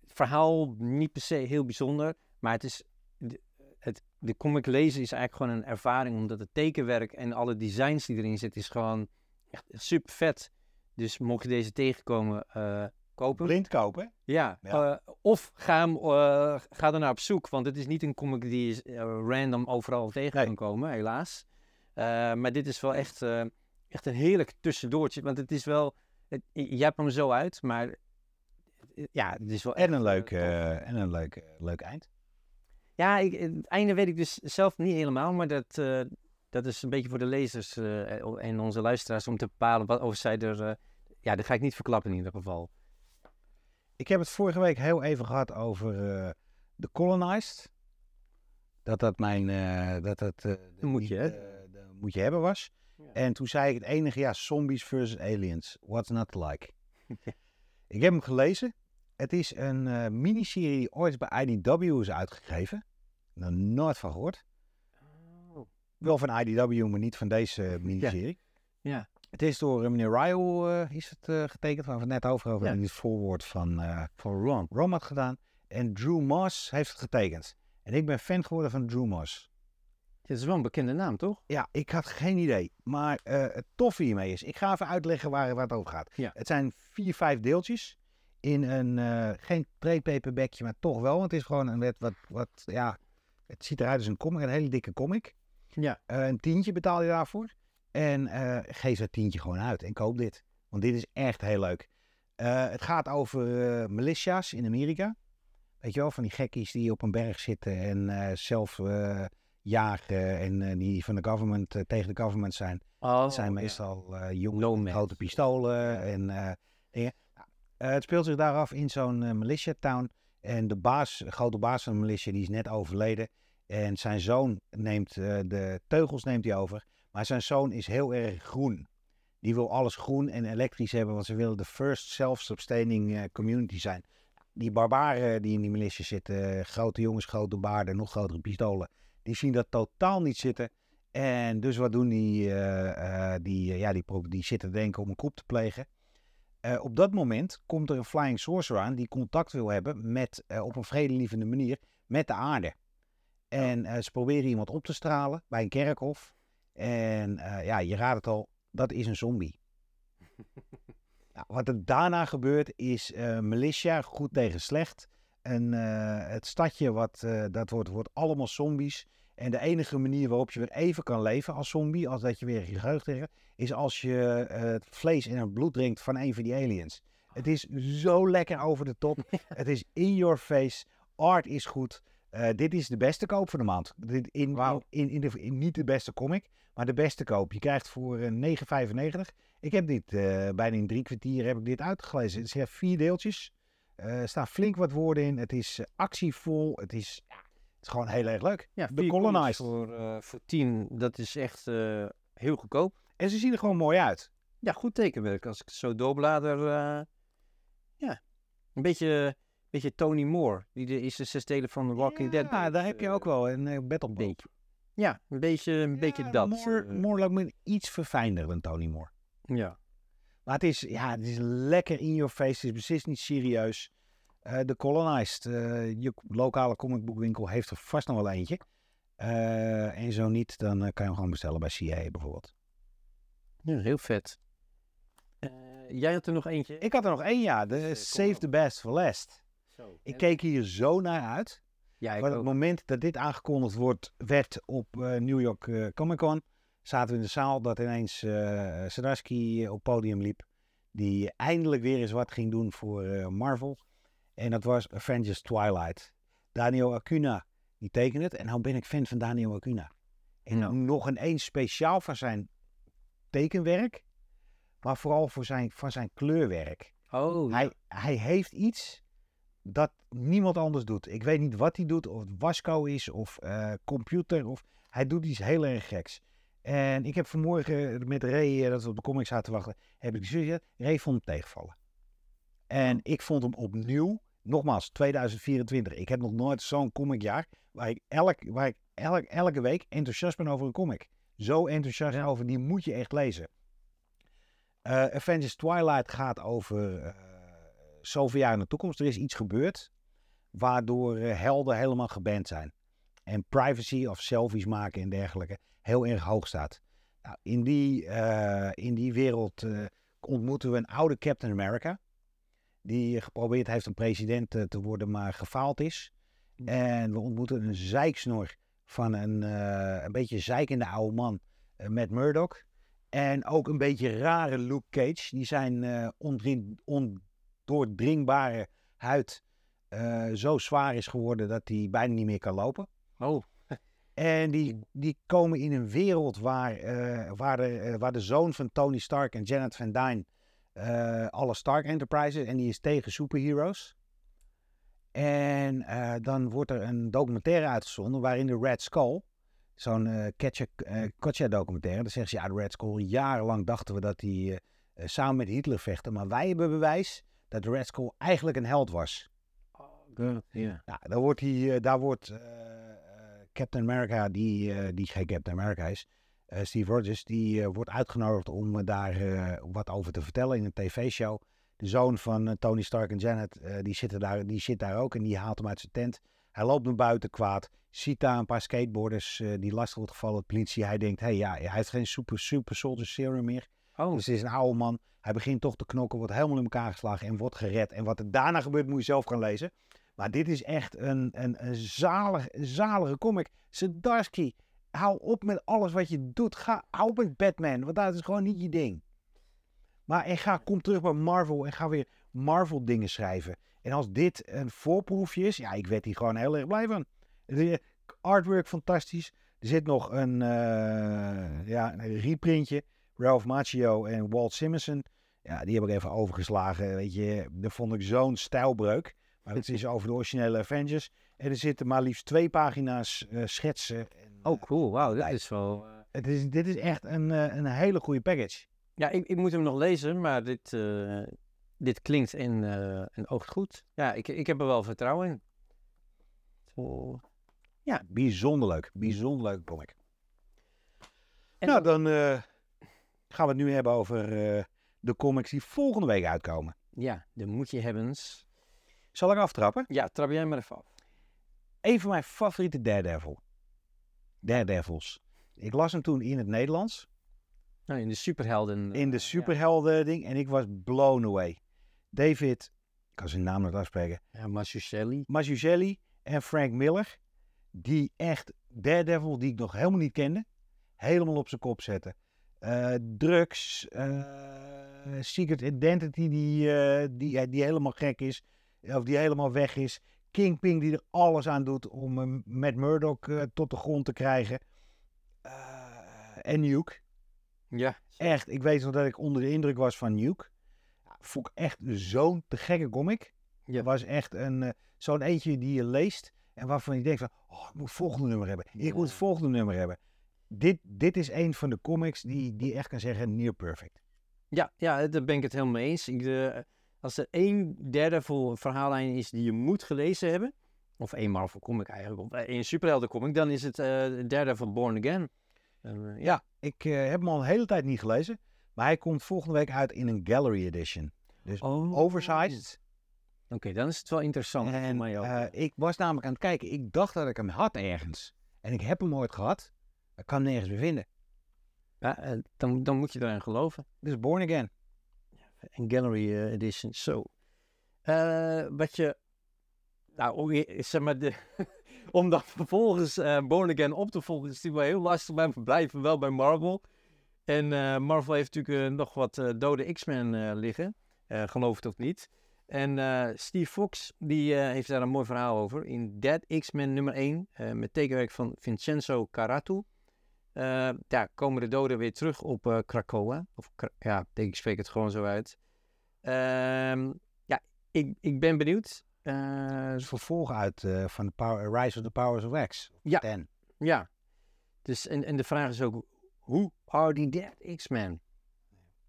verhaal niet per se heel bijzonder, maar het is... De, het, de comic lezen is eigenlijk gewoon een ervaring, omdat het tekenwerk en alle designs die erin zitten is gewoon echt super vet. Dus mocht je deze tegenkomen, eh kopen. Blind kopen. Ja, Ja. eh, of ga, hem, eh, ga er naar op zoek, want het is niet een comic die random overal tegen Nee. kan komen, helaas. Maar dit is wel echt, echt een heerlijk tussendoortje, want het is wel, het, je hebt hem zo uit, maar ja, het is wel En een leuk, en een leuk, leuk eind. Ja, ik, het einde weet ik dus zelf niet helemaal, maar dat, dat is een beetje voor de lezers en onze luisteraars om te bepalen wat, of zij er, ja, dat ga ik niet verklappen in ieder geval. Ik heb het vorige week heel even gehad over eh The Colonized. Dat dat mijn, eh, dat dat eh, de, moet je, hè? eh, de moet je hebben was. En toen zei ik het enige, ja, zombies versus aliens. What's not to like? ik heb hem gelezen. Het is een eh, miniserie die ooit bij IDW is uitgegeven. Nog nooit van gehoord. Oh. Wel van IDW, maar niet van deze miniserie. Ja. Het is door eh, meneer Ryle eh, is het, eh, getekend, waar we het net over hebben. Ja. Het voorwoord van eh Van Ron. Rom had gedaan. En Drew Moss heeft het getekend. En ik ben fan geworden van Drew Moss. Het is wel een bekende naam, toch? Ja, ik had geen idee. Maar het toffe hiermee is, ik ga even uitleggen waar, waar het over gaat. Ja. Het zijn vier, vijf deeltjes. In een, geen trade paperbackje, maar toch wel. Want het is gewoon een wet wat, wat, ja, het ziet eruit als een comic, een hele dikke comic. Ja. Een tientje betaal je daarvoor. En eh, geef dat tientje gewoon uit en koop dit. Want dit is echt heel leuk. Eh, het gaat over eh, militia's in Amerika. Weet je wel, van die gekkies die op een berg zitten en zelf jagen. En die van de government tegen de government zijn. Oh, Het zijn meestal eh jongens Nomad. met grote pistolen en dingen. Nou, het speelt zich daar af in zo'n militia town. En de baas, de grote baas van de militia, die is net overleden. En zijn zoon neemt de teugels neemt hij over. Maar zijn zoon is heel erg groen. Die wil alles groen en elektrisch hebben, want ze willen de first self-sustaining eh, community zijn. Die barbaren die in die militia zitten, grote jongens, grote baarden, nog grotere pistolen, die zien dat totaal niet zitten. En dus wat doen die, eh, eh, die, ja, die, die zitten te denken om een coup te plegen. Op dat moment komt er een flying saucer aan die contact wil hebben met, op een vredelievende manier met de aarde. En eh, ze proberen iemand op te stralen bij een kerkhof. En eh, ja, je raadt het al, dat is een zombie. Nou, wat er daarna gebeurt is eh, militia, goed tegen slecht. En eh, het stadje, wat, dat wordt, wordt allemaal zombies. En de enige manier waarop je weer even kan leven als zombie, als dat je weer je geheugen tegen, is als je het vlees en het bloed drinkt van een van die aliens. Het is zo lekker over de top. het is in your face. Art is goed. Eh, dit is de beste koop van de maand. Dit in, in, in, de, in- niet de beste comic, maar de beste koop. Je krijgt voor eh 9,95. Ik heb dit eh, bijna in drie kwartier heb ik dit uitgelezen. Het zijn vier deeltjes. Er staan flink wat woorden in. Het is actievol. Het is, ja, Het is gewoon heel erg leuk. Ja, comics Colonized. Voor, voor 10, dat is echt heel goedkoop. En ze zien er gewoon mooi uit. Ja, goed tekenwerk. Als ik het zo doorblader. ja, een beetje, beetje Tony Moore. Die de eerste zes delen van The Walking Dead. Ja, deed, daar heb je eh, ook wel een uh, Battle beetje. Ja, een beetje, een beetje dat. Moore, eh, Moore lijkt me iets verfijnder dan Tony Moore. ja. Maar het is, ja, het is lekker in your face. Het is beslist niet serieus. Eh The Colonized, eh, je lokale comicboekwinkel heeft er vast nog wel eentje. Eh, en zo niet, dan eh, kan je hem gewoon bestellen bij CA bijvoorbeeld. ja, heel vet. Eh, jij had er nog eentje. Ik had er nog één, ja. De eh, Save the Best for Last. Zo. Ik keek hier zo naar uit. Ja, ik Maar op ook. het moment dat dit aangekondigd wordt, werd op eh, New York eh, Comic Con, zaten we in de zaal dat ineens eh Zdarsky op podium liep. Die eindelijk weer eens wat ging doen voor eh, Marvel. En dat was Avengers Twilight. Daniel Acuna, die tekende het. En nou ben ik fan van Daniel Acuna. En Ja. nog een eens speciaal van zijn tekenwerk. Maar vooral voor zijn, van zijn kleurwerk. Oh, Hij, hij heeft iets dat niemand anders doet. Ik weet niet wat hij doet, of het Wasco is of eh, computer. Of, hij doet iets heel erg geks. En ik heb vanmorgen met Ray, eh, dat we op de comics zaten wachten, heb ik gezegd, Ray vond hem tegenvallen. En ik vond hem opnieuw, nogmaals, 2024. Ik heb nog nooit zo'n comicjaar waar ik, elk, waar ik elk, elke week enthousiast ben over een comic. Zo enthousiast over, die moet je echt lezen. Eh, Avengers Twilight gaat over zoveel jaar in de toekomst. Er is iets gebeurd waardoor eh, helden helemaal geband zijn. En privacy of selfies maken en dergelijke heel erg hoog staat. Nou, in, die, eh, in die wereld eh, ontmoeten we een oude Captain America. Die geprobeerd heeft een president te worden, maar gefaald is. En we ontmoeten een zeiksnor van een, een beetje zeikende oude man, Matt Murdock. En ook een beetje rare Luke Cage. Die zijn eh ondoordringbare huid eh, zo zwaar is geworden dat hij bijna niet meer kan lopen. oh. En die, die komen in een wereld waar, eh, waar, de, eh, waar de zoon van Tony Stark en Janet Van Dyne alle Stark Enterprises en die is tegen superheroes. En dan wordt er een documentaire uitgezonden waarin de Red Skull, zo'n eh Katja, documentaire, dan zeggen ze ja, de Red Skull, jarenlang dachten we dat hij samen met Hitler vechten, maar wij hebben bewijs dat Red Skull eigenlijk een held was. Ja. Nou, daar wordt, hij, eh, daar wordt eh, eh, Captain America, die, die geen Captain America is, Steve Rogers, die wordt uitgenodigd om daar wat over te vertellen in een tv-show. De zoon van Tony Stark en Janet, die, zitten daar, die zit daar ook en die haalt hem uit zijn tent. Hij loopt naar buiten kwaad, ziet daar een paar skateboarders die lastig wordt gevallen. De politie, hij denkt, hé hey, ja, hij heeft geen super, super soldier serum meer. Oh, Dus het is een oude man. Hij begint toch te knokken, wordt helemaal in elkaar geslagen en wordt gered. En wat er daarna gebeurt, moet je zelf gaan lezen. Maar dit is echt een, een, een zalig, zalige comic. Zdarsky, hou op met alles wat je doet. Ga, hou op met Batman, want dat is gewoon niet je ding. Maar en ga, kom terug bij Marvel en ga weer Marvel dingen schrijven. En als dit een voorproefje is, ja, ik werd hier gewoon heel erg blij van. De artwork fantastisch. Er zit nog een, eh, ja, een reprintje. Ralph Macchio en Walt Simonson. Ja, die heb ik even overgeslagen. Weet je, dat vond ik zo'n stijlbreuk. Maar het is over de originele Avengers. En er zitten maar liefst twee pagina's eh, schetsen. En, oh cool. Wauw, dit is wel... eh, het is, dit is echt een, eh, een hele goede package. Ja, ik, ik moet hem nog lezen, maar dit, eh, dit klinkt en, eh en oogt goed. Ja, ik, ik heb er wel vertrouwen in. Zo. Ja, bijzonder leuk. Bijzonder leuke comic. En nou, dan eh, gaan we het nu hebben over eh, de comics die volgende week uitkomen. Ja, de moet je hebbens. Zal ik aftrappen? Ja, trap jij maar even af. Een van mijn favoriete Daredevil. Daredevils. Ik las hem toen in het Nederlands. Nou, in de superhelden. In de eh, superhelden ding. En ik was blown away. David, ik kan zijn naam niet uitspreken. Ja, ja Mazzucchelli. Mazzucchelli en Frank Miller. Die echt Daredevil, die ik nog helemaal niet kende. Helemaal op zijn kop zetten. Eh, drugs. eh, Secret Identity die, eh, die, die helemaal gek is. Of die helemaal weg is. Kingpin die er alles aan doet om met Murdoch tot de grond te krijgen. En Nuke. Ja. Echt, ik weet nog dat ik onder de indruk was van Nuke. Vond ik echt zo'n te gekke comic. Ja. Het was echt een, zo'n eentje die je leest En waarvan je denkt van, oh, ik moet het volgende nummer hebben. Ik moet het volgende nummer hebben. Dit, dit is een van de comics die, die echt kan zeggen near perfect. Ja, ja, daar ben ik het helemaal mee eens. Ik, de, als er één derde voor verhaallijn is die je moet gelezen hebben, of één Marvel comic eigenlijk, of één superhelden comic, dan is het eh, de derde van Born Again. Uh, ja, ik uh, heb hem al een hele tijd niet gelezen, maar hij komt volgende week uit in een gallery edition. Dus oh. oversized. Oké, okay, dan is het wel interessant en, voor mij ook. Ik was namelijk aan het kijken, ik dacht dat ik hem had ergens. En ik heb hem ooit gehad, ik kan hem nergens meer vinden. Ja, dan, dan moet je eraan geloven. Dus Born Again. En Gallery Edition, zo. wat je nou, zeg maar, de, om dan vervolgens uh, Born Again op te volgen, is natuurlijk wel heel lastig. Maar we blijven wel bij Marvel. En Marvel heeft natuurlijk nog wat dode X-Men liggen. geloof het of niet. En Steve Fox, die heeft daar een mooi verhaal over. In Dead X-Men nummer 1, met tekenwerk van Vincenzo Caratu. Daar komen de doden weer terug op Krakoa. Of, ja, denk ik spreek het gewoon zo uit. Ehm, ja, ik, ik ben benieuwd. Uh, vervolg uit uh, van de Power, Rise of the Powers of X. Ja. Ten. Ja. Dus, en, en de vraag is ook, hoe are die dead X-Men?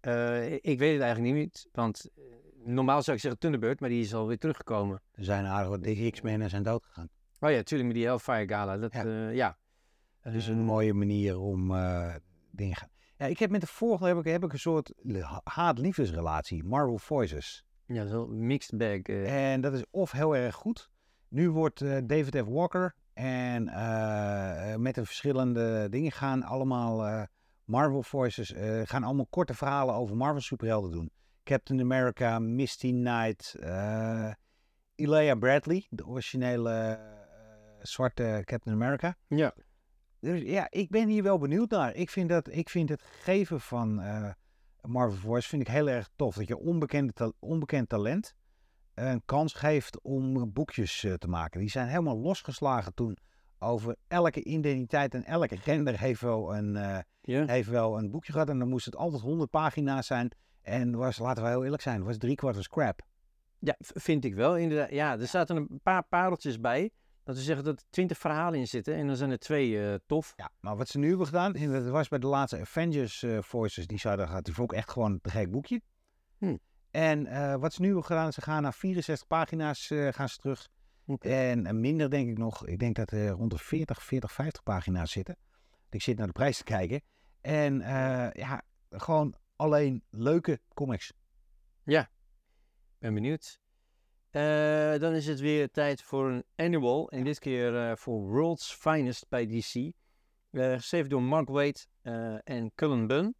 Uh, ik weet het eigenlijk niet, want normaal zou ik zeggen Thunderbird, maar die is alweer teruggekomen. Er zijn aardig wat X-Men en zijn doodgegaan. Oh ja, natuurlijk met die Hellfire Gala. Dat, ja. ja. Dat is een mooie manier om dingen gaan. Ja, ik heb met de vorige heb ik, heb ik een soort haat-liefdesrelatie. Marvel Voices. Ja, zo mixed bag. Uh. En dat is of heel erg goed. Nu wordt uh, David F. Walker en uh, met de verschillende dingen gaan allemaal Marvel Voices, gaan allemaal korte verhalen over Marvel superhelden doen. Captain America, Misty Knight, Elia Bradley, de originele zwarte Captain America. Ja. Dus ja, ik ben hier wel benieuwd naar. Ik vind, dat, ik vind het geven van Marvel Voice vind ik heel erg tof. Dat je onbekende ta onbekend talent een kans geeft om boekjes uh, te maken. Die zijn helemaal losgeslagen toen over elke identiteit en elke gender heeft wel een, uh, yeah. heeft wel een boekje gehad. En dan moest het altijd 100 pagina's zijn. En was, laten we heel eerlijk zijn, was drie kwart scrap. Ja, vind ik wel inderdaad. Ja, er zaten een paar pareltjes bij. Dat we zeggen dat er twintig verhalen in zitten en dan zijn er twee uh, tof. Ja, maar wat ze nu hebben gedaan, dat was bij de laatste Avengers uh, Voices, die zouden gaan, die vond ik echt gewoon een gek boekje. Hm. En uh, wat ze nu hebben gedaan, ze gaan naar 64 pagina's gaan ze terug. Okay. En minder denk ik nog, ik denk dat er rond de 40, 40, 50 pagina's zitten. Ik zit naar de prijs te kijken. En ja, gewoon alleen leuke comics. Ja, ben benieuwd. Uh, dan is het weer tijd voor een annual. En dit keer uh, voor World's Finest bij DC. Uh, eh, geschreven door Mark Waid en Cullen Bunn.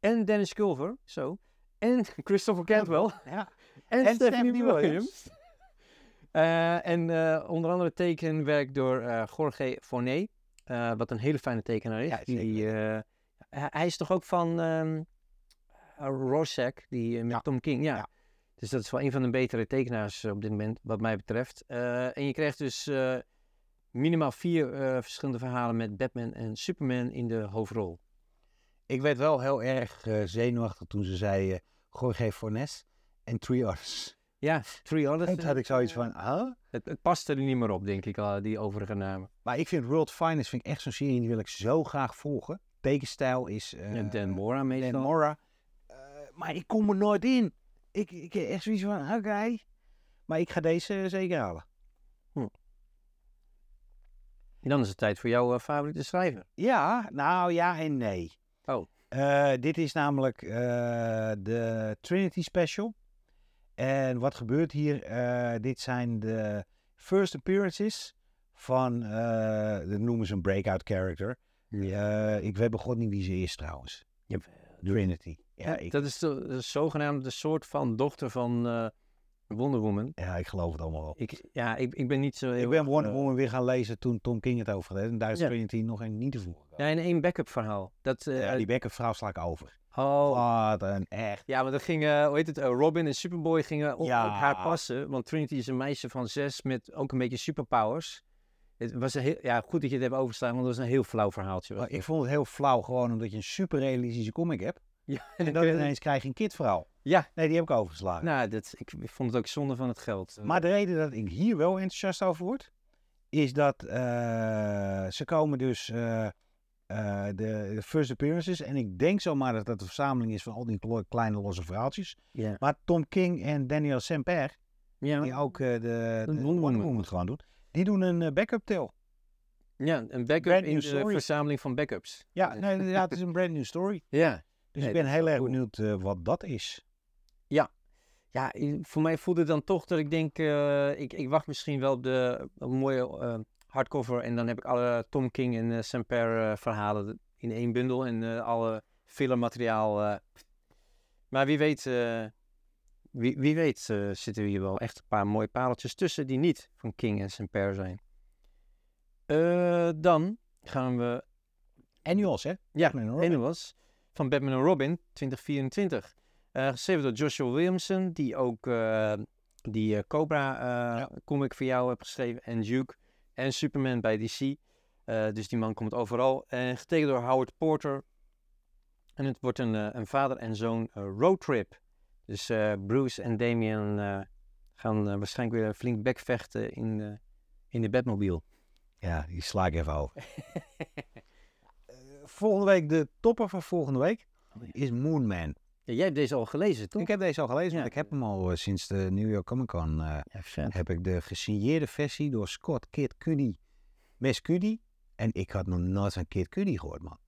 En Dennis Culver, zo. En Christopher Cantwell. Ja. en, en Stephanie Williams. en onder andere tekenwerk door Jorge Fournet. wat een hele fijne tekenaar is. Ja, die, hij is toch ook van um, Rorschach, die met Tom King. ja. Dus dat is wel een van de betere tekenaars eh, op dit moment, wat mij betreft. Uh, en je krijgt dus uh, minimaal vier uh, verschillende verhalen met Batman en Superman in de hoofdrol. Ik werd wel heel erg zenuwachtig toen ze zei Jorge Fornes en Three Others. Ja, Three Others. En toen had ik zoiets van, huh? Het, het paste er niet meer op, denk ik, die overige namen. Maar ik vind World Finest vind ik echt zo'n serie, die wil ik zo graag volgen. Tekenstijl is... ja, Dan Mora meestal. Dan Mora. maar ik kom er nooit in ik, ik heb echt zoiets van, oké. Okay. Maar ik ga deze zeker halen. Hm. En dan is het tijd voor jouw uh, favoriete schrijver. Ja, nou ja en nee. Oh. Uh, dit is namelijk uh, de Trinity Special. En wat gebeurt hier? dit zijn de first appearances van, dat noemen ze een breakout character. Ja. ik weet begon niet wie ze is trouwens. Yep. Trinity. Ja, ik... Dat is de, de zogenaamde soort van dochter van uh, Wonder Woman. Ja, ik geloof het allemaal wel. Ik, ja, ik, ik ben niet zo. Ik ben Wonder uh, Woman weer gaan lezen toen Tom King het over had. En daar is ja. Trinity nog een niet te voegen. Ja, en één backup verhaal. Dat, uh, ja, die backup verhaal sla ik over. Oh. Wat een echt. Ja, maar dat ging, hoe heet het, Robin en Superboy gingen op, ja. op, haar passen. Want Trinity is een meisje van zes met ook een beetje superpowers. Het was een heel, ja, goed dat je het hebt overstaan, want het was een heel flauw verhaaltje. Ik vond het heel flauw gewoon omdat je een super realistische comic hebt. Ja, en dan ineens krijg je een kidverhaal. Ja. Nee, die heb ik overgeslagen. Nou, dat, ik vond het ook zonde van het geld. Maar de reden dat ik hier wel enthousiast over word, is dat eh, ze komen dus eh, eh, de, de first appearances. En ik denk zomaar dat dat een verzameling is van al die kle- kleine losse verhaaltjes. Ja. Maar Tom King en Daniel Semper, die ook eh, de, de Wonder doen, die doen een backup tale. ja, een backup Brand in de story. verzameling van backups. Ja, nee, ja, het is een brand new story. Ja. Dus Nee, ik ben heel erg benieuwd eh, wat dat is. Ja, i- voor mij voelde het dan toch dat ik denk, eh, ik, ik wacht misschien wel op de op een mooie eh, hardcover en dan heb ik alle Tom King en eh Semper verhalen in één bundel en alle fillermateriaal. eh. Maar wie weet, wie, wie weet zitten hier wel echt een paar mooie pareltjes tussen die niet van King en Semper zijn. Dan gaan we Annuals, hè? ja, Batman van Batman en Robin 2024. Eh, geschreven door Joshua Williamson, die ook eh, die eh, Cobra Ja. comic voor jou heeft geschreven. En Duke en Superman bij DC. Dus die man komt overal. En getekend door Howard Porter. En het wordt een, een vader en zoon roadtrip. Dus Bruce en Damian gaan waarschijnlijk weer flink bekvechten in, in de Batmobile. Ja, die sla ik even over. Volgende week, de topper van volgende week, is Moon Man. Ja, jij hebt deze al gelezen, toch? Ik heb deze al gelezen, Ja. want ik heb hem al eh, sinds de New York Comic Con. Ja, vet. heb ik de gesigneerde versie door Scott Kid Cudi, Mes Cudi. En ik had nog nooit van Kid Cudi gehoord, man.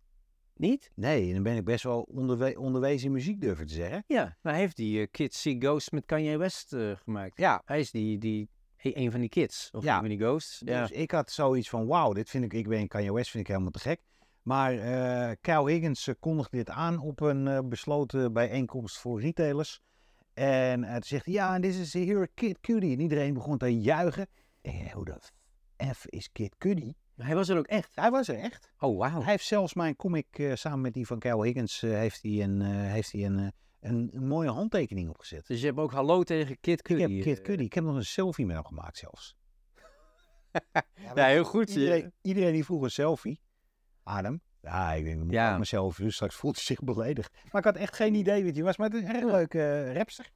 Niet? Nee, en dan ben ik best wel onderwe onderwezen in muziek, durf ik te zeggen. Ja, maar hij heeft die eh, Kids See Ghosts met Kanye West gemaakt. Ja, Hij is die, die, een van die kids. Of Ja. een van die ghosts. Ja. dus ik had zoiets van, wauw, dit vind ik, ik ben Kanye West, vind ik helemaal te gek. Maar eh Kyle Higgins eh, kondigde dit aan op een eh, besloten bijeenkomst voor retailers. En uh, toen zegt hij, ja, en dit is hier Kid Cudi. En iedereen begon te juichen. En hoe de F is Kid Cudi? Hij was er ook echt. Hij was er echt. Oh, wauw. Hij heeft zelfs mijn comic, samen met die van Kyle Higgins, heeft hij een, heeft hij een, een, een mooie handtekening opgezet. Dus je hebt ook hallo tegen Kid Ik Cudi. heb Kid. Cudi, ik heb nog een selfie met hem gemaakt zelfs. Ja, heel goed. Iedereen, iedereen die vroeg een selfie. Adam. Ja, ik denk, Ja. ja. mezelf, dus straks voelt hij zich beledigd. Maar ik had echt geen idee wie het was, maar het is een erg leuke eh, rapster.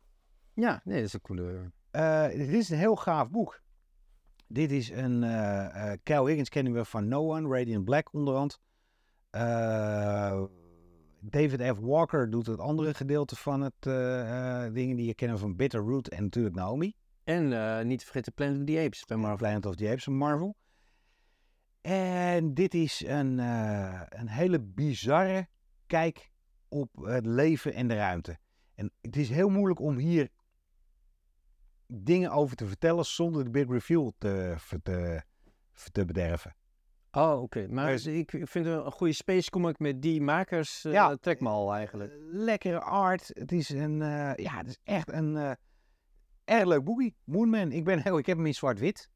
Ja, nee, dat is een coole... Eh, dit is een heel gaaf boek. Dit is een, eh Kyle Higgins kennen we van No One, Radiant Black onderhand. David F. Walker doet het andere gedeelte van het dingen die je kennen van Bitterroot en natuurlijk Naomi. En niet te vergeten Planet of the Apes bij Marvel. Planet of the Apes van Marvel. En dit is een, eh, een hele bizarre kijk op het leven en de ruimte. En het is heel moeilijk om hier dingen over te vertellen zonder de big reveal te, te, te bederven. Oh, oké. Maar Dus- ik vind een goede space comic met die makers. eh Ja. trek me al eigenlijk. Eh, lekkere art. Het is een, ja, het is echt een erg leuk boekie. Moonman. Ik ben heel, ik heb hem in zwart-wit.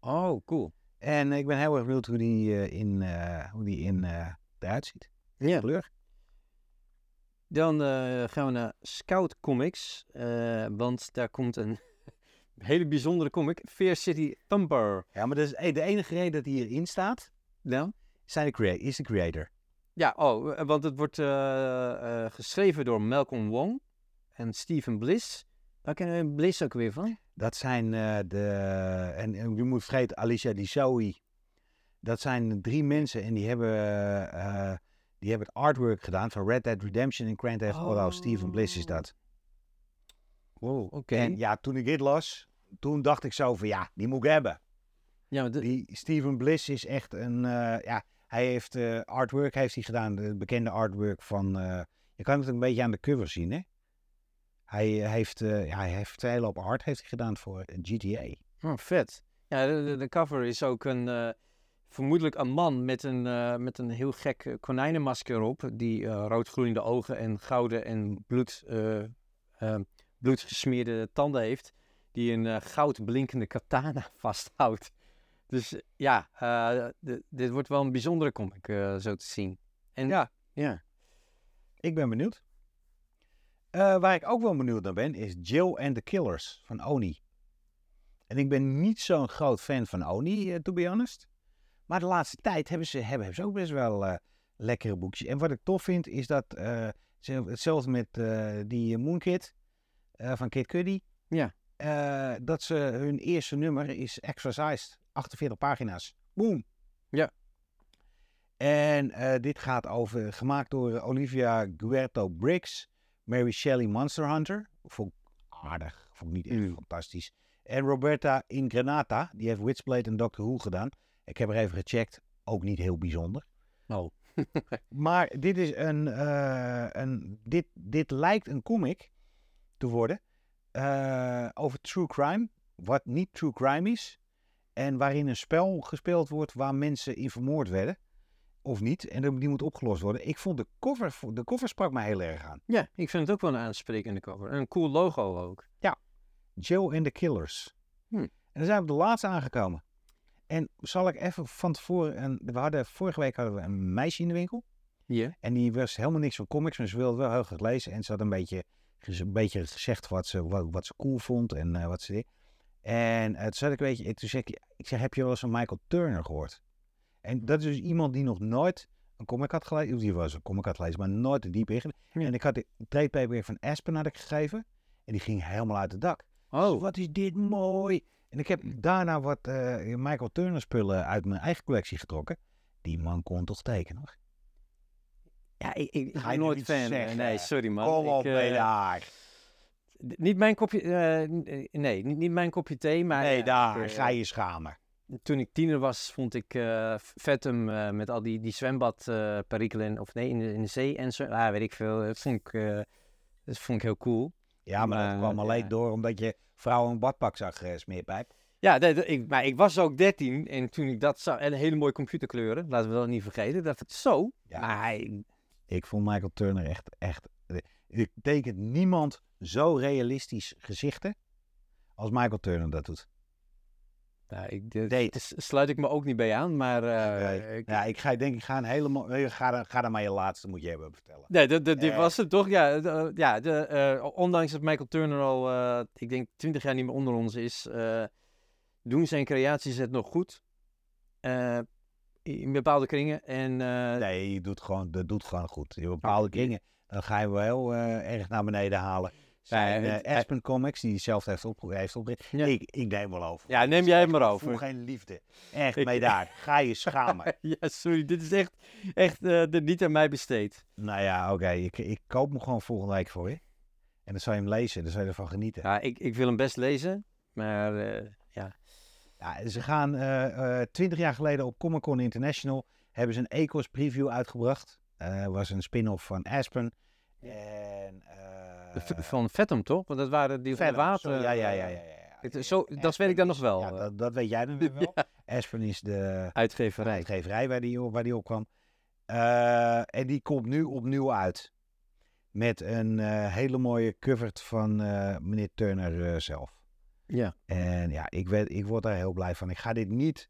Oh, cool. En ik ben heel erg benieuwd hoe die eh, in, eh, hoe die in eh, eruit ziet. Ja. Kleur. Dan gaan we naar Scout Comics. want daar komt een hele bijzondere comic. Fear City Thumper. Ja, maar dat is de enige reden dat hij hierin staat, Ja? zijn de crea is de creator. Ja, oh, want het wordt geschreven door Malcolm Wong en Stephen Bliss. Waar kennen we Bliss ook weer van? Dat zijn eh, de, en, en je moet vergeten, Alicia Disawi. Dat zijn drie mensen en die hebben, eh, die hebben het artwork gedaan van Red Dead Redemption en Grand Theft Auto. Stephen Bliss is dat. Wow, oké. En ja, toen ik dit las, toen dacht ik zo van ja, die moet ik hebben. Ja, maar de- Die Stephen Bliss is echt een, eh, ja, hij heeft eh, artwork heeft hij gedaan, de bekende artwork van, eh, je kan het een beetje aan de cover zien hè. Hij eh, heeft, eh, ja, hij heeft een hele hoop art heeft hij gedaan voor eh, GTA. oh, vet. Ja, de, cover is ook een, eh, vermoedelijk een man met een, eh, met een heel gek eh, konijnenmasker op. Die eh, roodgloeiende ogen en gouden en bloed, eh, eh, bloedgesmeerde tanden heeft. Die een eh, goud blinkende katana vasthoudt. Dus eh, ja, eh, de- dit wordt wel een bijzondere comic, eh, zo te zien. En Ja. ja. Ik ben benieuwd. Eh, waar ik ook wel benieuwd naar ben, is Jill and the Killers van Oni. En ik ben niet zo'n groot fan van Oni, eh, to be honest. Maar de laatste tijd hebben ze, hebben, hebben ze ook best wel eh, lekkere boekjes. En wat ik tof vind, is dat ze, hetzelfde met die Moonkid van Kid Cudi. Ja. Dat ze hun eerste nummer is Exorcised 48 pagina's. Boom. Ja. En dit gaat over, gemaakt door Olivia Guerto Briggs, Mary Shelley Monster Hunter. Vond ik aardig, vond ik niet echt Mm. fantastisch. En Roberta Ingranata, die heeft Witchblade en Doctor Who gedaan. Ik heb er even gecheckt, ook niet heel bijzonder. Oh. Maar dit is een, eh, een dit, dit lijkt een comic te worden eh, over true crime, wat niet true crime is. En waarin een spel gespeeld wordt waar mensen in vermoord werden. Of niet. En die moet opgelost worden. Ik vond de cover, de cover sprak mij heel erg aan. Ja, ik vind het ook wel een aansprekende cover. En een cool logo ook. Joe and the Killers. Hm. En dan zijn we op de laatste aangekomen. En zal ik even van tevoren... Een, we hadden, vorige week hadden we een meisje in de winkel. Ja. En die was helemaal niks van comics, maar ze wilde wel heel graag lezen. En ze had een beetje, een beetje gezegd wat ze, wat, wat ze cool vond en eh, wat ze. En eh, toen zat ik een beetje, toen zeg ik, ik zeg, heb je wel eens van Michael Turner gehoord? En dat is dus iemand die nog nooit een comic had gelezen, of die was een comic had gelezen, maar nooit er diep in. Ja. En ik had de trade van Aspen had ik gegeven. En die ging helemaal uit het dak. Oh, Wat is dit mooi. En ik heb daarna wat eh, Michael Turner spullen uit mijn eigen collectie getrokken. Die man kon toch tekenen hoor. ja, ik, ik, ik Ga ben je nooit fan. zeggen? Nee, sorry man. Kom Ik, op, eh, daar. Niet mijn kopje, eh, nee, niet, niet mijn kopje thee, maar nee, daar. ga je schamen. Toen ik tiener was, vond ik eh Vetum eh, met al die, die zwembadperikelen, of nee, in de, in de zee en zo, ah, weet ik veel. Dat vond ik, eh, dat vond ik heel cool. Ja, maar, dat maar, kwam alleen ja. door omdat je vrouw een badpak zag, eh, smeerpijp. Ja, dat- dat- ik, maar ik was ook 13 en toen ik dat zag, en hele mooie computerkleuren, laten we dat niet vergeten, dat het zo. Ja. Maar hij, Ik vond Michael Turner echt, echt... Er tekent niemand zo realistisch gezichten als Michael Turner dat doet. Nou, ik, dit- s- sluit ik me ook niet bij aan, maar eh, Nee. ik- Ja, ik ga, denk ik ga een hele mooie... Ga, ga dan maar je laatste moet je hebben vertellen. Nee, dat, dat, dit Eh. was het toch? Ja, de, ja de, eh, ondanks dat Michael Turner al, eh, ik denk, 20 jaar niet meer onder ons is, eh, doen zijn creaties het nog goed. Eh, in bepaalde kringen. En eh, Nee, je doet gewoon, dat doet gewoon goed. In bepaalde kringen, dan ga je wel eh, erg naar beneden halen. Zijn het- eh, Aspen Comics, die zelf heeft, opge heeft opgericht. Ja. Ik, ik neem wel over. Ja, neem jij echt- maar ik over. voel geen liefde. Echt, Ik- mee daar. Ga je schamen. ja, sorry, dit is echt, echt eh, de, niet aan mij besteed. nou ja, oké. Ik, ik koop hem gewoon volgende week voor je. En dan zal je hem lezen. Dan zal je ervan genieten. Ja, ik, ik wil hem best lezen, maar eh, ja. Ja, ze gaan eh, eh, twintig jaar geleden op Comic Con International hebben ze een Ecos preview uitgebracht. Eh was een spin-off van Aspen. En, eh, van Vetum toch? Want dat waren die Venom, water. sorry, ja, ja, ja, ja. ja, ja. Het- zo- dat weet ik dan nog wel, Ja, eh. dat, dat weet jij dan weer wel. Aspen is de Uitgeverij. uitgeverij waar die, op- waar die op kwam. Eh, en die komt nu opnieuw uit. Met een eh, hele mooie cover van eh, meneer Turner eh, zelf. Ja. En ja, ik, weet, ik word daar heel blij van. Ik ga dit niet.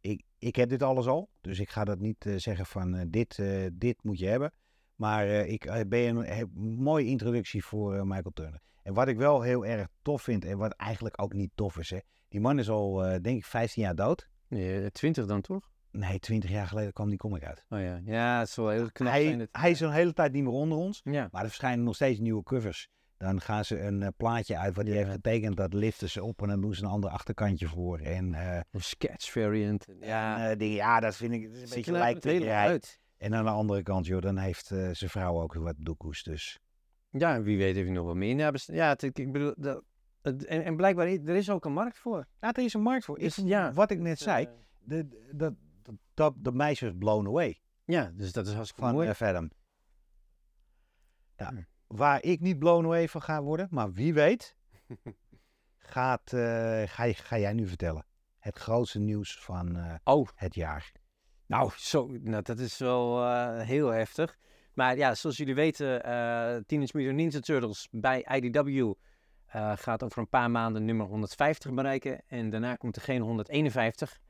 Ik, ik heb dit alles al. Dus ik ga dat niet eh, zeggen van eh, dit, eh, dit moet je hebben. Maar eh, ik eh, ben een, een mooie introductie voor eh, Michael Turner. En wat ik wel heel erg tof vind. En wat eigenlijk ook niet tof is. Hè, die man is al, eh, denk ik, 15 jaar dood. Nee, 20 dan toch? Nee, 20 jaar geleden kwam die comic uit. Oh ja, ja, het is wel heel knap zijn. Hij, hij is een hele tijd niet meer onder ons. Ja. Maar er verschijnen nog steeds nieuwe covers. Dan gaan ze een eh, plaatje uit wat hij heeft getekend. Dat liften ze op en dan doen ze een ander achterkantje voor. En eh, Of sketch variant. Ja, En, eh, ja, dat vind ik is een beetje lijkt het uit. En aan de andere kant, joh, dan heeft eh, zijn vrouw ook wat doekoes. Dus Ja, wie weet heeft hij nog wel meer. Ja, best- ja het, ik ik bedoel, dat, het- en, en blijkbaar, er is ook een markt voor. ja, er is een markt voor. Dus Ik- ja, wat ik net Het, zei, de, de, dat, dat, dat, de meisje was blown away ja, dus dat is hartstikke van mooi. eh, Venom. Ja, Hm. Waar ik niet blown away van ga worden, maar wie weet, gaat, eh, ga, jij nu vertellen. Het grootste nieuws van eh, Oh, het jaar. Nou, zo, nou, dat is wel eh, heel heftig. Maar ja, zoals jullie weten, eh Teenage Mutant Ninja Turtles bij IDW eh, gaat over een paar maanden nummer 150 bereiken. En daarna komt er geen 151,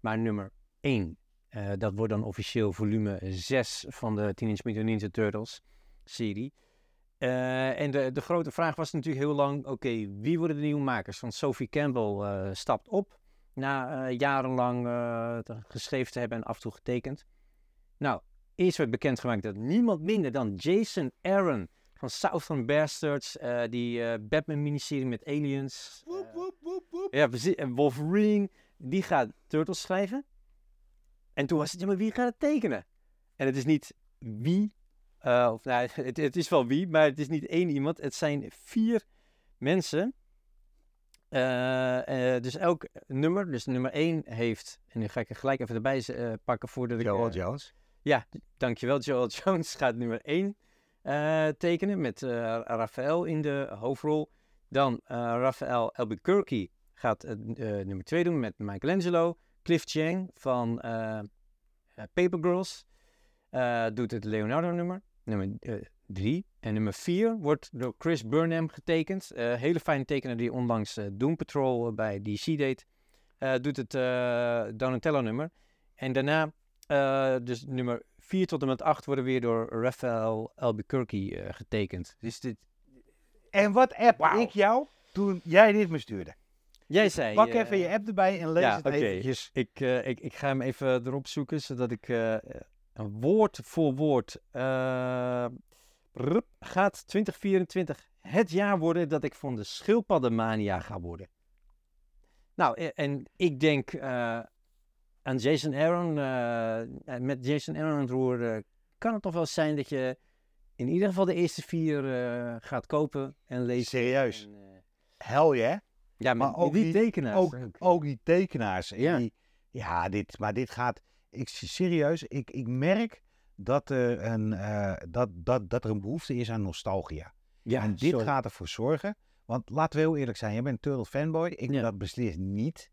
maar nummer 1. Eh, dat wordt dan officieel volume 6 van de Teenage Mutant Ninja Turtles serie. En de, de grote vraag was natuurlijk heel lang, oké, wie worden de nieuwe makers? Want Sophie Campbell stapt op na eh, jarenlang eh, geschreven te hebben en af en toe getekend. Nou, eerst werd bekendgemaakt dat niemand minder dan Jason Aaron van Southern Bastards, eh, die Batman-miniserie met aliens, ja, precies, en Wolverine, die gaat Turtles schrijven. En toen was het, ja, maar wie gaat het tekenen? En het is niet wie, of nou, het, het is wel wie, maar het is niet één iemand. Het zijn vier mensen. Eh, eh, dus elk nummer, dus nummer één heeft, en nu ga ik er gelijk even erbij eh, pakken voordat ik... Joel Jones. ja, dankjewel. Joel Jones gaat nummer 1 tekenen met Raphaël in de hoofdrol. Dan Raphaël Albuquerque gaat nummer 2 doen met Michelangelo. Cliff Chang van Paper Girls doet het Leonardo nummer, nummer 3. en nummer 4 wordt door Chris Burnham getekend. Eh, hele fijne tekenaar die onlangs eh, Doom Patrol eh, bij DC deed. Eh, doet het eh, Donatello nummer. En daarna eh, dus nummer 4 tot en met 8 worden weer door Raphael Albuquerque eh, getekend. Dus dit, En wat app ik jou toen jij dit me stuurde? jij zei... Pak even je app erbij en lees ja, het oké. eventjes. Ik, eh, ik, ik ga hem even erop zoeken, zodat ik eh, een woord voor woord... rup, gaat 2024 het jaar worden dat ik van de schildpaddenmania ga worden? Nou, e- en ik denk eh, aan Jason Aaron. eh, met Jason Aaron aan het roer eh, kan het toch wel zijn dat je in ieder geval de eerste vier gaat kopen en lezen. Serieus. En, Hel je, ja, maar Maar ook die die- tekenaars. Ook, ook die tekenaars. en Ja. Die, ja, dit, maar dit gaat. Ik, serieus, ik, ik merk dat er, een, eh, dat, dat, dat er een behoefte is aan nostalgia. ja, en dit sorry. gaat ervoor zorgen. Want laten we heel eerlijk zijn, jij bent een Turtle fanboy. Ik Ja. dat beslist niet.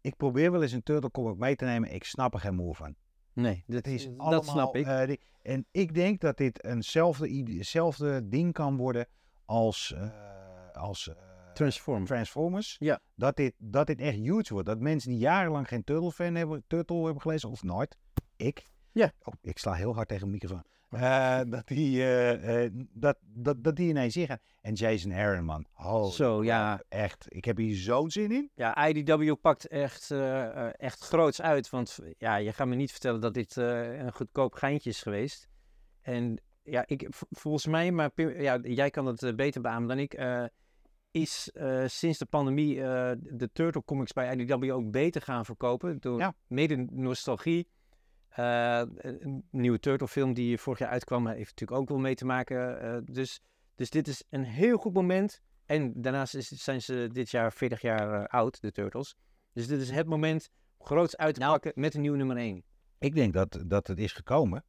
Ik probeer wel eens een Turtle comic mee te nemen. Ik snap er geen moe van. Nee, dat, is dat allemaal, snap ik. eh, die- en ik denk dat dit eenzelfde, ding kan worden als, eh, als Transform. Transformers. Ja. Dat dit, dat dit echt huge wordt. Dat mensen die jarenlang geen Turtle fan hebben, Turtle hebben gelezen, of nooit. Ik. Ja. Oh, ik sla heel hard tegen de microfoon. Eh, dat, die, eh, eh, dat, dat, dat die ineens zeggen. En Jason Aaron, man. Holy Zo, ja. Echt. Ik heb hier zo'n zin in. Ja, IDW pakt echt, echt groots uit. Want ja, je gaat me niet vertellen dat dit een goedkoop geintje is geweest. En ja, ik, volgens mij, maar Pim, ja, jij kan het beter beamen dan ik. is sinds de pandemie de Turtle Comics bij IDW ook beter gaan verkopen. Door Ja. mede nostalgie. Eh, een nieuwe Turtle film die vorig jaar uitkwam, heeft natuurlijk ook wel mee te maken. eh, dus, dus dit is een heel goed moment. En daarnaast is, zijn ze dit jaar 40 jaar eh, oud, de Turtles. Dus dit is het moment om groots uit te Nou. pakken met een nieuwe nummer 1. Ik denk dat, dat het is gekomen.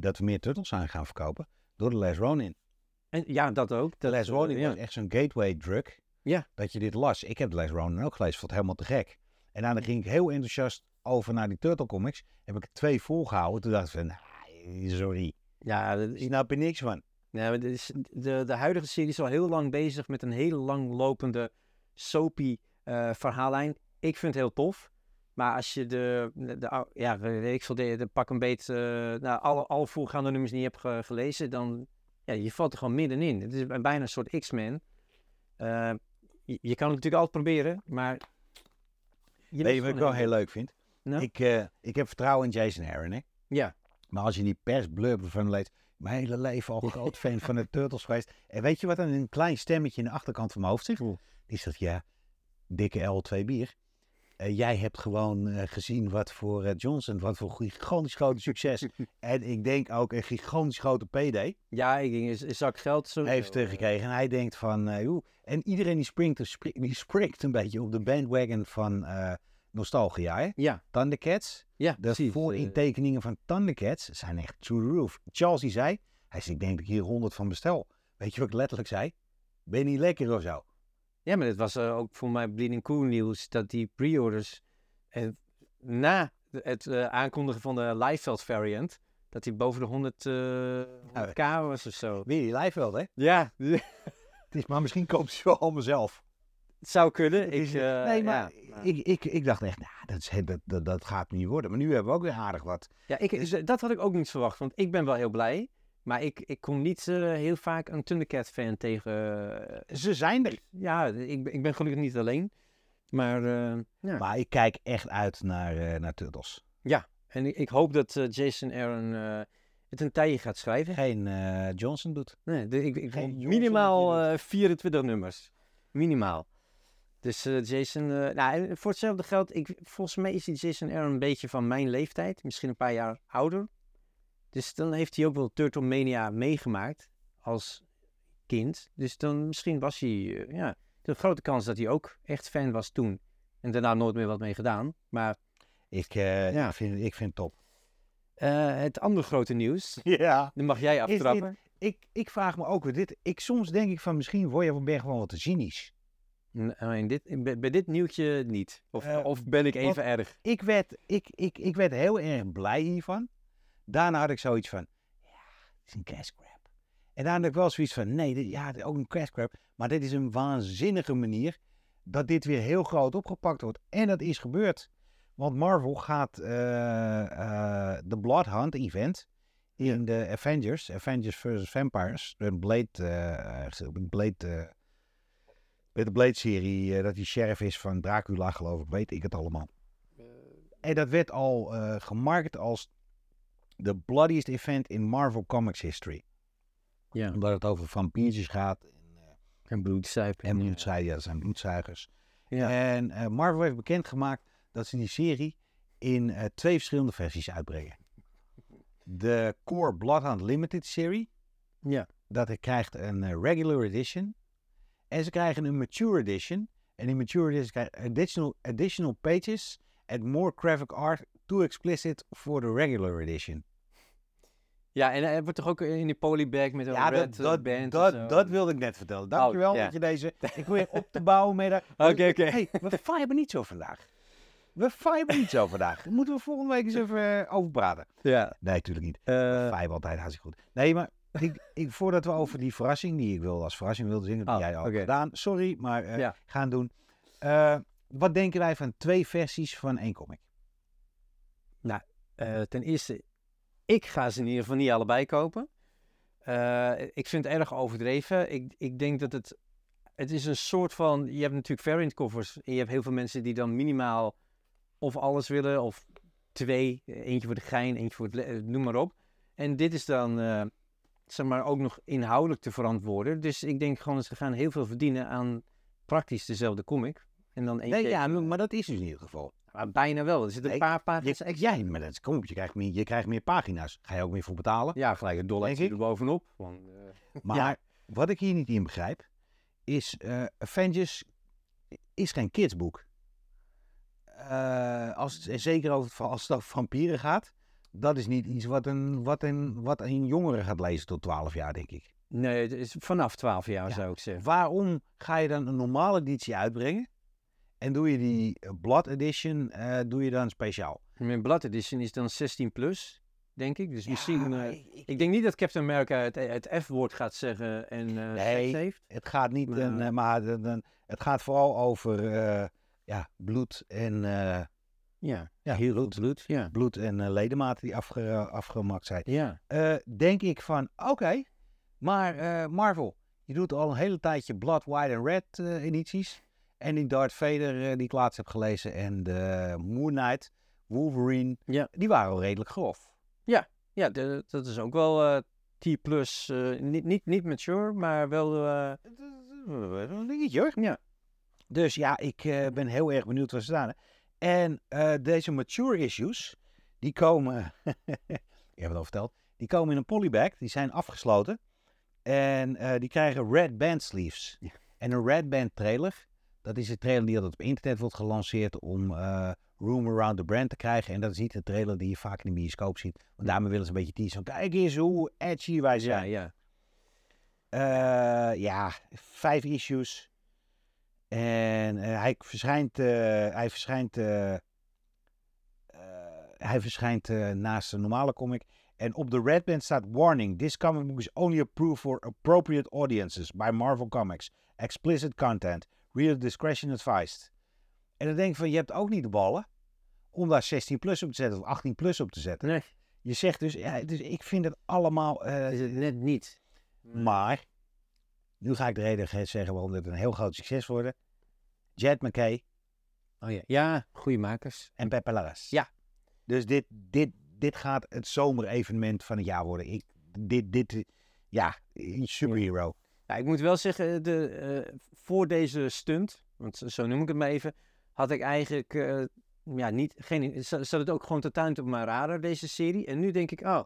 Dat we meer Turtles aan gaan verkopen. Door de Les Ronin. En ja, dat ook. De Les Ronin ja. was echt zo'n gateway drug. Ja. Dat je dit las. Ik heb de Les Ronin ook gelezen. Vond het helemaal te gek. En daarna ging ik heel enthousiast over naar die Turtle comics. Heb ik er twee volgehouden. Toen dacht ik van, nah, sorry. Ja, dat is, snap er niks van. ja, maar is, de, de huidige serie is al heel lang bezig met een hele langlopende soapy eh, verhaallijn. Ik vind het heel tof. Maar als je de, de, ja, weet ik veel, de, de pak een beet, eh, nou, alle, alle voorgaande nummers niet hebt ge- gelezen, dan, ja, je valt er gewoon middenin. Het is bijna een soort X-Men. Eh, je, je kan het natuurlijk altijd proberen, maar... Je je wat ik wel heel leuk vind? Nou? Ik, eh, ik heb vertrouwen in Jason Aaron. Hè? Ja. Maar als je die persblurb van leest. Mijn hele leven al groot fan van de Turtles geweest. En weet je wat dan een klein stemmetje in de achterkant van mijn hoofd zegt? Die zegt, ja, dikke L, twee bier. Eh, jij hebt gewoon eh, gezien wat voor Johnson, wat voor gigantisch grote succes. en ik denk ook een gigantisch grote PD Ja, ik denk, een zak geld zo. heeft gekregen. En hij denkt van, joh. En iedereen die springt, spri- die springt een beetje op de bandwagon van nostalgia. Hè? Ja, Thundercats. ja, De precies. voorintekeningen van Thundercats zijn echt to the roof. Charles die zei, hij zei, ik denk dat ik hier 100 van bestel. Weet je wat ik letterlijk zei? Ben je niet lekker of zo? Ja, maar het was eh, ook voor mij Bleeding Cool nieuws dat die pre-orders eh, na het eh, aankondigen van de Liveveld variant, dat die boven de 100 eh, 100k was of zo. Weer die live wel, hè? Ja, Het is, maar misschien koopt ze wel allemaal zelf. Het zou kunnen. Ik, is- eh, nee, maar ja, ik, ik, ik dacht echt, nou, dat, is, dat, dat, dat gaat niet worden. Maar nu hebben we ook weer aardig wat. ja, ik, dus- dat had ik ook niet verwacht, want ik ben wel heel blij. Maar ik, ik kom niet eh, heel vaak een Thundercat fan tegen. eh, Ze zijn er. ja, ik, ben- ik ben gelukkig niet alleen. Maar eh, ja. Maar ik kijk echt uit naar, eh, naar Turtles. En ik, ik hoop dat eh, Jason Aaron eh, het een tijdje gaat schrijven. Geen eh, Johnson doet. Nee, de- ik, ik Geen Johnson minimaal eh 24 nummers. Minimaal. Dus eh, Jason, eh, nou, en voor hetzelfde geld, ik, volgens mij is die Jason Aaron een beetje van mijn leeftijd, misschien een paar jaar ouder. Dus dan heeft hij ook wel Turtle Mania meegemaakt als kind. Dus dan misschien was hij, eh, ja, de grote kans dat hij ook echt fan was toen. En daarna nooit meer wat mee gedaan. Maar Ik, eh, Ja. ik, vind, ik vind het top. eh, het andere grote nieuws, Ja. dan mag jij dit- aftrappen. Ik, ik vraag me ook weer dit. Ik, soms denk ik van misschien word je ben je gewoon wat te cynisch. N- eh, dit, bij, dit nieuwtje niet. Of, Eh, of ben ik even erg? Ik werd, ik, ik, ik werd heel erg blij hiervan. Daarna had ik zoiets van, ja, het is een cash grab. En daarna had ik wel zoiets van, nee, dit, ja, ook een cash grab. Maar dit is een waanzinnige manier dat dit weer heel groot opgepakt wordt. En dat is gebeurd. Want Marvel gaat eh, eh, de Blood Hunt event in de Avengers, Avengers vs. Vampires, de Blade, Blade, eh, met de Blade-serie, eh, dat die sheriff is van Dracula, geloof ik, weet ik het allemaal. En dat werd al eh gemarket als de bloodiest event in Marvel Comics history. Ja, Omdat het over vampiertjes gaat en, eh, en bloedzuipen. en bloedzuigers. Ja, dat zijn bloedzuigers. Ja. En eh, Marvel heeft bekendgemaakt dat ze die serie in eh, twee verschillende versies uitbrengen. De Core Bloodhound Limited serie, Ja. dat krijgt een eh, regular edition. En ze krijgen een mature edition. En die mature edition krijgt additional, additional pages and more graphic art too explicit for the regular edition. Ja, en hij wordt toch ook in die polybag met een Ja, red dat, eh, dat, band dat, dat wilde ik net vertellen. Dankjewel Oh, ja. dat je deze... Ik probeer op te bouwen met... Oké, oké. Hey, we fiben niet zo vandaag. We fiben niet zo vandaag. Moeten we volgende week eens even eh, over praten. Ja. Nee, natuurlijk niet. eh, Vijf altijd hartstikke goed. Nee, maar ik, ik, voordat we over die verrassing, die ik wil als verrassing wilde zingen, dat Oh, jij al gedaan. Sorry, maar eh, Ja. gaan doen. Eh, wat denken wij van twee versies van één comic? eh, ten eerste, ik ga ze in ieder geval niet allebei kopen. Ik vind het erg overdreven. Ik, ik denk dat het... Het is een soort van... Je hebt natuurlijk variant covers. En je hebt heel veel mensen die dan minimaal of alles willen. Of twee. Eentje voor de gein, eentje voor het... Noem maar op. En dit is dan... zeg maar ook nog inhoudelijk te verantwoorden. Dus ik denk gewoon dat ze gaan heel veel verdienen aan praktisch dezelfde comic. En dan. Nee, ja, maar dat is dus in ieder geval. Maar bijna wel. Er zitten een paar pagina's Je, extra. jij, maar dat is, kom op, je krijgt, meer, je krijgt meer pagina's. Ga je ook meer voor betalen? Ja, gelijk een dollar er bovenop. Want, eh, Maar wat ik hier niet in begrijp, is eh, Avengers is geen kidsboek. Eh, als zeker het- als het over vampieren gaat, dat is niet iets wat een, wat een, wat een jongere gaat lezen tot 12 jaar, denk ik. Nee, het is vanaf 12 jaar Ja. zou ik zeggen. Waarom ga je dan een normale editie uitbrengen en doe je die eh, Blood Edition eh, doe je dan speciaal? Mijn Blood Edition is dan 16 plus, denk ik. Dus misschien... Ja, eh, ik- ik- ik denk niet dat Captain America het, het F-woord gaat zeggen en eh Nee. heeft. Het gaat niet, Maar- een, maar het gaat vooral over ja, bloed en Ja, ja, heel bloed, bloed. Ja. bloed en eh, ledematen die afge, afgemakt zijn. Ja. Eh, denk ik van, oké, maar eh, Marvel, je doet al een hele tijdje Blood, White en Red eh, edities. En die Darth Vader eh, die ik laatst heb gelezen en de Moon Knight, Wolverine, Ja. die waren al redelijk grof. Ja, de- dat is ook wel eh, T plus. eh, niet, niet, niet mature, maar wel... eh, Een dingetje hoor. Ja. Dus ja, ik eh, ben heel erg benieuwd waar ze staan. En eh, deze mature issues, die komen, je hebt het al verteld, die komen in een polybag. Die zijn afgesloten. En eh, die krijgen red band sleeves. Ja. En een red band trailer, dat is een trailer die altijd op internet wordt gelanceerd om eh, room around the brand te krijgen. En dat is niet een trailer die je vaak in de bioscoop ziet. Want daarmee willen ze een beetje teasen. van, Kijk eens hoe edgy wij ja, zijn. ja. Eh, ja, vijf issues. En eh, hij verschijnt, eh, hij verschijnt, eh, hij verschijnt naast de normale comic. En op de red band staat warning. This comic book is only approved for appropriate audiences by Marvel Comics. Explicit content. Reader discretion advised. En dan denk ik van, je hebt ook niet de ballen om daar 16 plus op te zetten of 18 plus op te zetten. Nee, Je zegt dus, ja, dus ik vind het allemaal... is het net niet. maar, nu ga ik de reden ge- zeggen waarom dit een heel groot succes wordt. Jet McKay Oh ja, ja goede makers. en Pepe Larraz. Ja. Dus dit, dit, dit gaat het zomerevenement van het jaar worden. Ik, dit, dit, ja, superhero. Ja, ik moet wel zeggen, de, eh, voor deze stunt want zo- noem ik het maar even, had ik eigenlijk eh, ja, niet, geen, zat het ook gewoon totaal op mijn radar, deze serie. En nu denk ik, oh,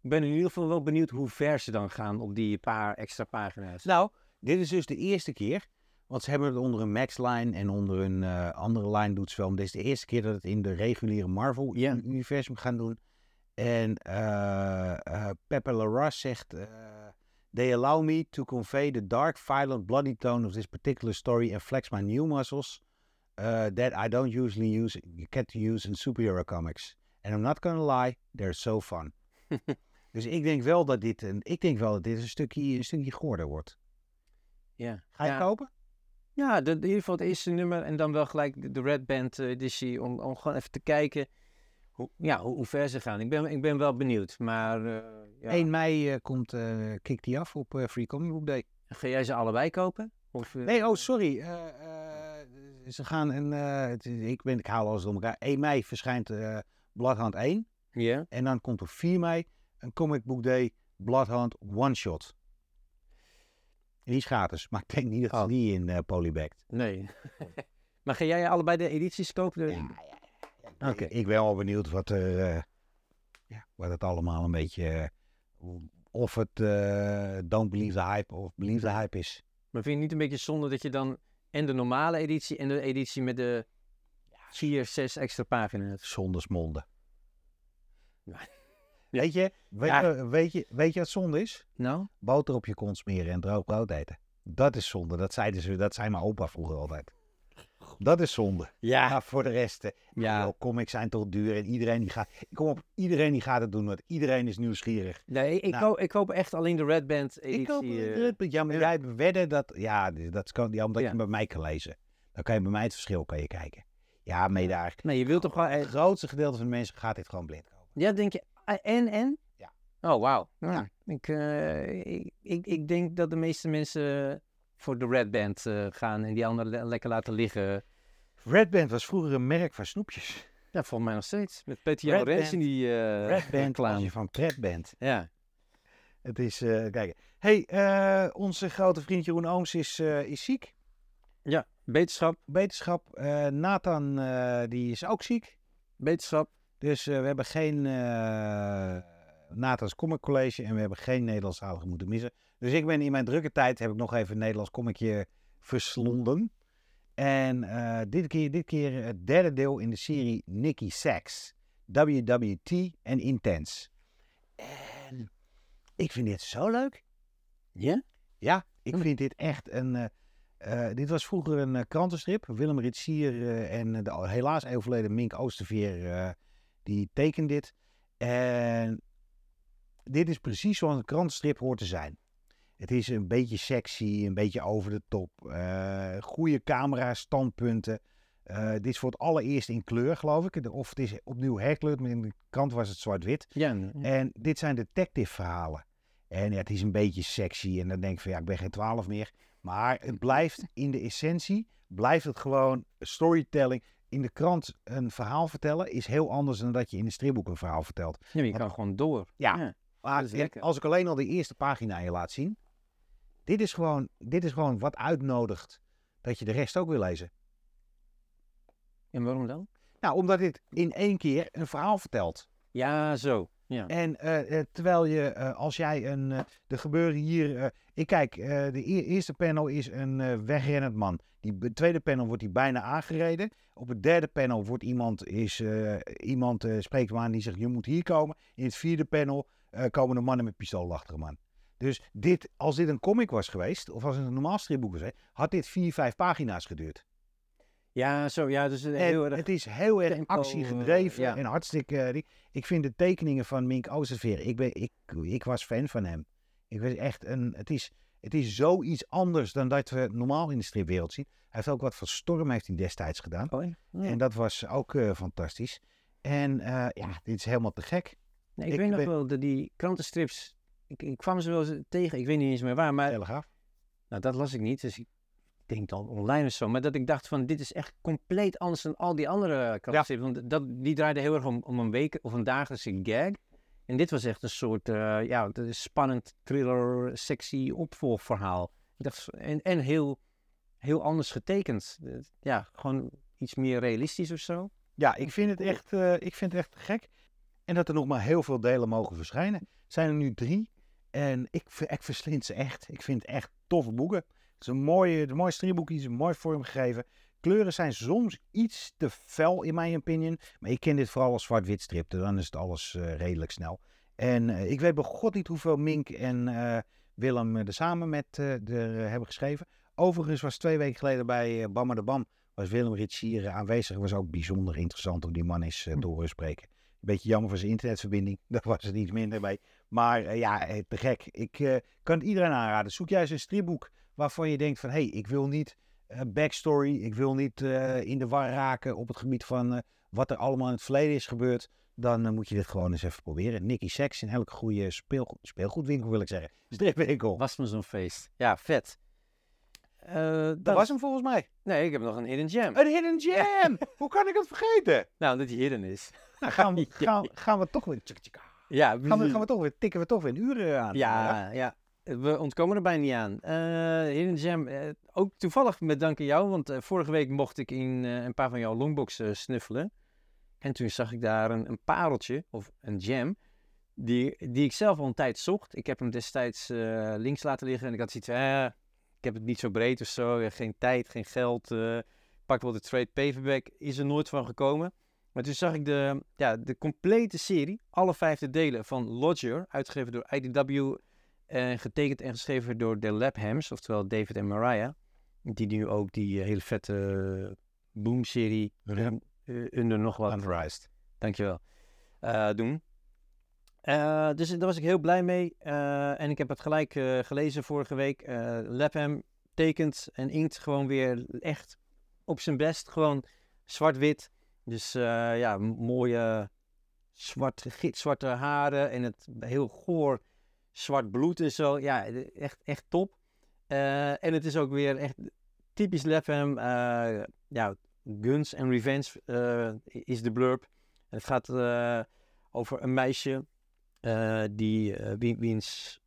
ik ben in ieder geval wel benieuwd hoe ver ze dan gaan op die paar extra pagina's. Nou, dit is dus de eerste keer. Want ze hebben het onder een Max-line en onder een eh, andere line doet ze wel. Maar dit is de eerste keer dat het in de reguliere. Marvel-universum gaan doen. En eh eh Pepe Larraz zegt... They allow me to convey the dark, violent, bloody tone of this particular story and flex my new muscles uh, that I don't usually use, get to use in superhero comics. And I'm not gonna lie, they're so fun. dus ik denk wel dat dit een, ik denk wel dat dit een stukje, een stukje goorder wordt. ja. Ga je ja. kopen? Ja, de, in ieder geval het eerste nummer en dan wel gelijk de, de Red Band eh, editie om, om gewoon even te kijken hoe, ja, hoe, hoe ver ze gaan. Ik ben, ik ben wel benieuwd, maar eh, ja. 1 mei eh, komt, kikt die af op Free Comic Book Day. ga jij ze allebei kopen? Of, Nee, oh sorry. ze gaan een, ik, ben, ik haal alles door elkaar. 1 mei verschijnt Bloodhound 1. Ja? En dan komt op 4 mei een Comic Book Day Bloodhound One Shot. En die is gratis, maar ik denk niet dat ze Oh. die in eh Polybagged. Nee. maar ga jij allebei de edities kopen? Ja, ja, ja. Oké. Ik, ik ben wel benieuwd wat, er, eh, ja, wat het allemaal een beetje... eh, of het don't believe the hype of believe the hype is. Maar vind je het niet een beetje zonde dat je dan en de normale editie en de editie met de vier, zes extra pagina's... Zonder smonden. Ja. Weet je, weet, Ja. eh, weet, je, weet je wat zonde is? Nou? Boter op je kont smeren en droog brood eten. Dat is zonde. Dat zeiden ze, dat zei mijn opa vroeger altijd. Dat is zonde. Ja. Ja, voor de rest. eh, Ja. joh, comics zijn toch duur en iedereen die gaat. Kom op, iedereen die gaat het doen, want iedereen is nieuwsgierig. Nee, ik, Nou. koop, ik koop echt alleen de Red Band editie. Ik koop eh, het. Ja, maar ja. jij wedden dat. Ja, dat kan ja, omdat Ja. je bij mij kan lezen. Dan kan je bij mij het verschil kan je kijken. Ja, maar daar. Nee, je wilt toch wel... Het grootste gedeelte van de mensen gaat dit gewoon blind kopen. Ja, denk je... ah, En, en? Ja. Oh, wauw. Ja. Ja. Ik, eh, ik, ik, ik denk dat de meeste mensen voor de Red Band eh, gaan en die andere le- lekker laten liggen. Red Band was vroeger een merk van snoepjes. Ja, volgens mij nog steeds. Met Peter Red Jan Rens in Band. die eh Red Band reclame. als je van pret bent. Ja. Het is, eh kijk. hey, eh, onze grote vriend Jeroen Ooms is, eh, is ziek. ja, beterschap. Beterschap. Eh, Nathan, eh, die is ook ziek. Beterschap. Dus eh, we hebben geen eh Nathan's Comic College en we hebben geen Nederlandstalige moeten missen. Dus ik ben in mijn drukke tijd, heb ik nog even een Nederlands comicje verslonden. En eh, dit, keer, dit keer het derde deel in de serie Nicky Sacks. WWT en Intense. En ik vind dit zo leuk. Ja? Ja, ik Hm. vind dit echt een. dit was vroeger een krantenstrip. Willem Ritsier en de helaas overleden Mink Oosterveer, die tekent dit. En dit is precies zoals een krantenstrip hoort te zijn. Het is een beetje sexy, een beetje over de top. eh goede camera, standpunten. Eh, dit is voor het allereerst in kleur, geloof ik. Of het is opnieuw herkleurd, maar in de krant was het zwart-wit. Ja. En dit zijn detective verhalen. En ja, het is een beetje sexy. En dan denk ik van ja, ik ben geen twaalf meer. Maar het blijft in de essentie, blijft het gewoon storytelling. In de krant een verhaal vertellen is heel anders dan dat je in een stripboek een verhaal vertelt. Ja, maar je kan gewoon door. Ja. Als ik alleen al de eerste pagina je laat zien. Dit is, gewoon, dit is gewoon wat uitnodigt dat je de rest ook wil lezen. En waarom dan? Nou, omdat dit in één keer een verhaal vertelt. Ja, zo. Ja. En eh, eh, terwijl je, eh, als jij een, er gebeuren hier, ik kijk, de e- eerste panel is een wegrennend man. Die tweede panel wordt hij bijna aangereden. Op het derde panel wordt iemand, is, iemand spreekt hem aan die zegt, je moet hier komen. In het vierde panel komen de mannen met pistool achter hem aan. Dus dit, als dit een comic was geweest, of als het een normaal stripboek was, had dit vier, vijf pagina's geduurd. Ja, zo. Ja, dus eh, En heel erg... het is heel erg tempo, actiegedreven eh, ja. en hartstikke... eh, ik vind de tekeningen van Mink Oosterveer... Ik, ben, ik, ik was fan van hem. Ik was echt een... Het is, het is zoiets anders dan dat we normaal in de stripwereld zien. Hij heeft ook wat van Storm heeft hij destijds gedaan. Oh, ja. En dat was ook fantastisch. En ja, dit is helemaal te gek. Nee, ik, ik weet nog wel, de, die krantenstrips... Ik, ik kwam ze wel eens tegen, ik weet niet eens meer waar, maar... Telegraaf. Nou, dat las ik niet, dus ik denk dan online of zo. Maar dat ik dacht van, dit is echt compleet anders dan al die andere krantenstrips. Want dat, die draaide heel erg om, om een week of een dagelijkse gag. En dit was echt een soort, eh, ja, spannend, thriller, sexy opvolgverhaal. Ik dacht, en, en heel heel anders getekend. Eh, Ja, gewoon iets meer realistisch of zo. Ja, ik vind het echt, eh, ik vind het echt gek. En dat er nog maar heel veel delen mogen verschijnen. Er zijn er nu drie. En ik, ik verslind ze echt. Ik vind het echt toffe boeken. Het is een mooie, een mooi stripboekje, het is mooi vormgegeven. Kleuren zijn soms iets te fel in mijn opinion. Maar ik ken dit vooral als zwart-wit strip. Dan is het alles eh, redelijk snel. En eh, ik weet bij god niet hoeveel Mink en eh, Willem er samen met er, hebben geschreven. Overigens was twee weken geleden bij Bammer de Bam was Willem Ritsier aanwezig. was ook bijzonder interessant hoe die man is eh, te horen spreken. Beetje jammer voor zijn internetverbinding. Daar was het iets minder mee. Maar ja, te gek. Ik kan het iedereen aanraden. Zoek juist een stripboek waarvan je denkt van... hé, hey, ik wil niet eh, backstory. Ik wil niet eh, in de war raken op het gebied van... eh, wat er allemaal in het verleden is gebeurd. Dan moet je dit gewoon eens even proberen. Nicky Sex in elke goede speelgoed, speelgoedwinkel wil ik zeggen. Stripwinkel. Was me zo'n feest. Ja, vet. Dat dan- was hem volgens mij. Nee, ik heb nog een hidden gem. Een hidden gem! Hoe kan ik het vergeten? Nou, dat die hidden is. Nou, gaan we, gaan, gaan we toch weer... Ja, Gaan we, gaan we toch weer, tikken we toch weer een uur aan. Ja, ja. We ontkomen er bijna niet aan. Eh Hidden eh, ook toevallig met dank aan jou, want eh, vorige week mocht ik in eh, een paar van jouw longboxen snuffelen. En toen zag ik daar een, een pareltje, of een gem, die, die ik zelf al een tijd zocht. Ik heb hem destijds eh, links laten liggen en ik had zoiets eh, ik heb het niet zo breed of zo, eh, geen tijd, geen geld. eh, pak wel de trade paperback, is er nooit van gekomen. Maar toen zag ik de, ja, de complete serie, alle vijfde delen van Lodger, uitgegeven door IDW en getekend en geschreven door de Laphams, oftewel David en Mariah. Die nu ook die eh, hele vette Boom-serie eh, onder nog wat, Unverized. dankjewel, eh doen. Eh, dus daar was ik heel blij mee. Eh, en ik heb het gelijk eh, gelezen vorige week. Eh Lapham tekent en inkt gewoon weer echt op zijn best. Gewoon zwart-wit. Dus eh, ja, mooie zwart, gitzwarte haren en het heel goor zwart bloed en zo. Ja, e- echt, echt top. Eh, en het is ook weer echt typisch Lapham. eh ja, Guns and Revenge eh, is de blurb. Het gaat over een meisje die, wie, wiens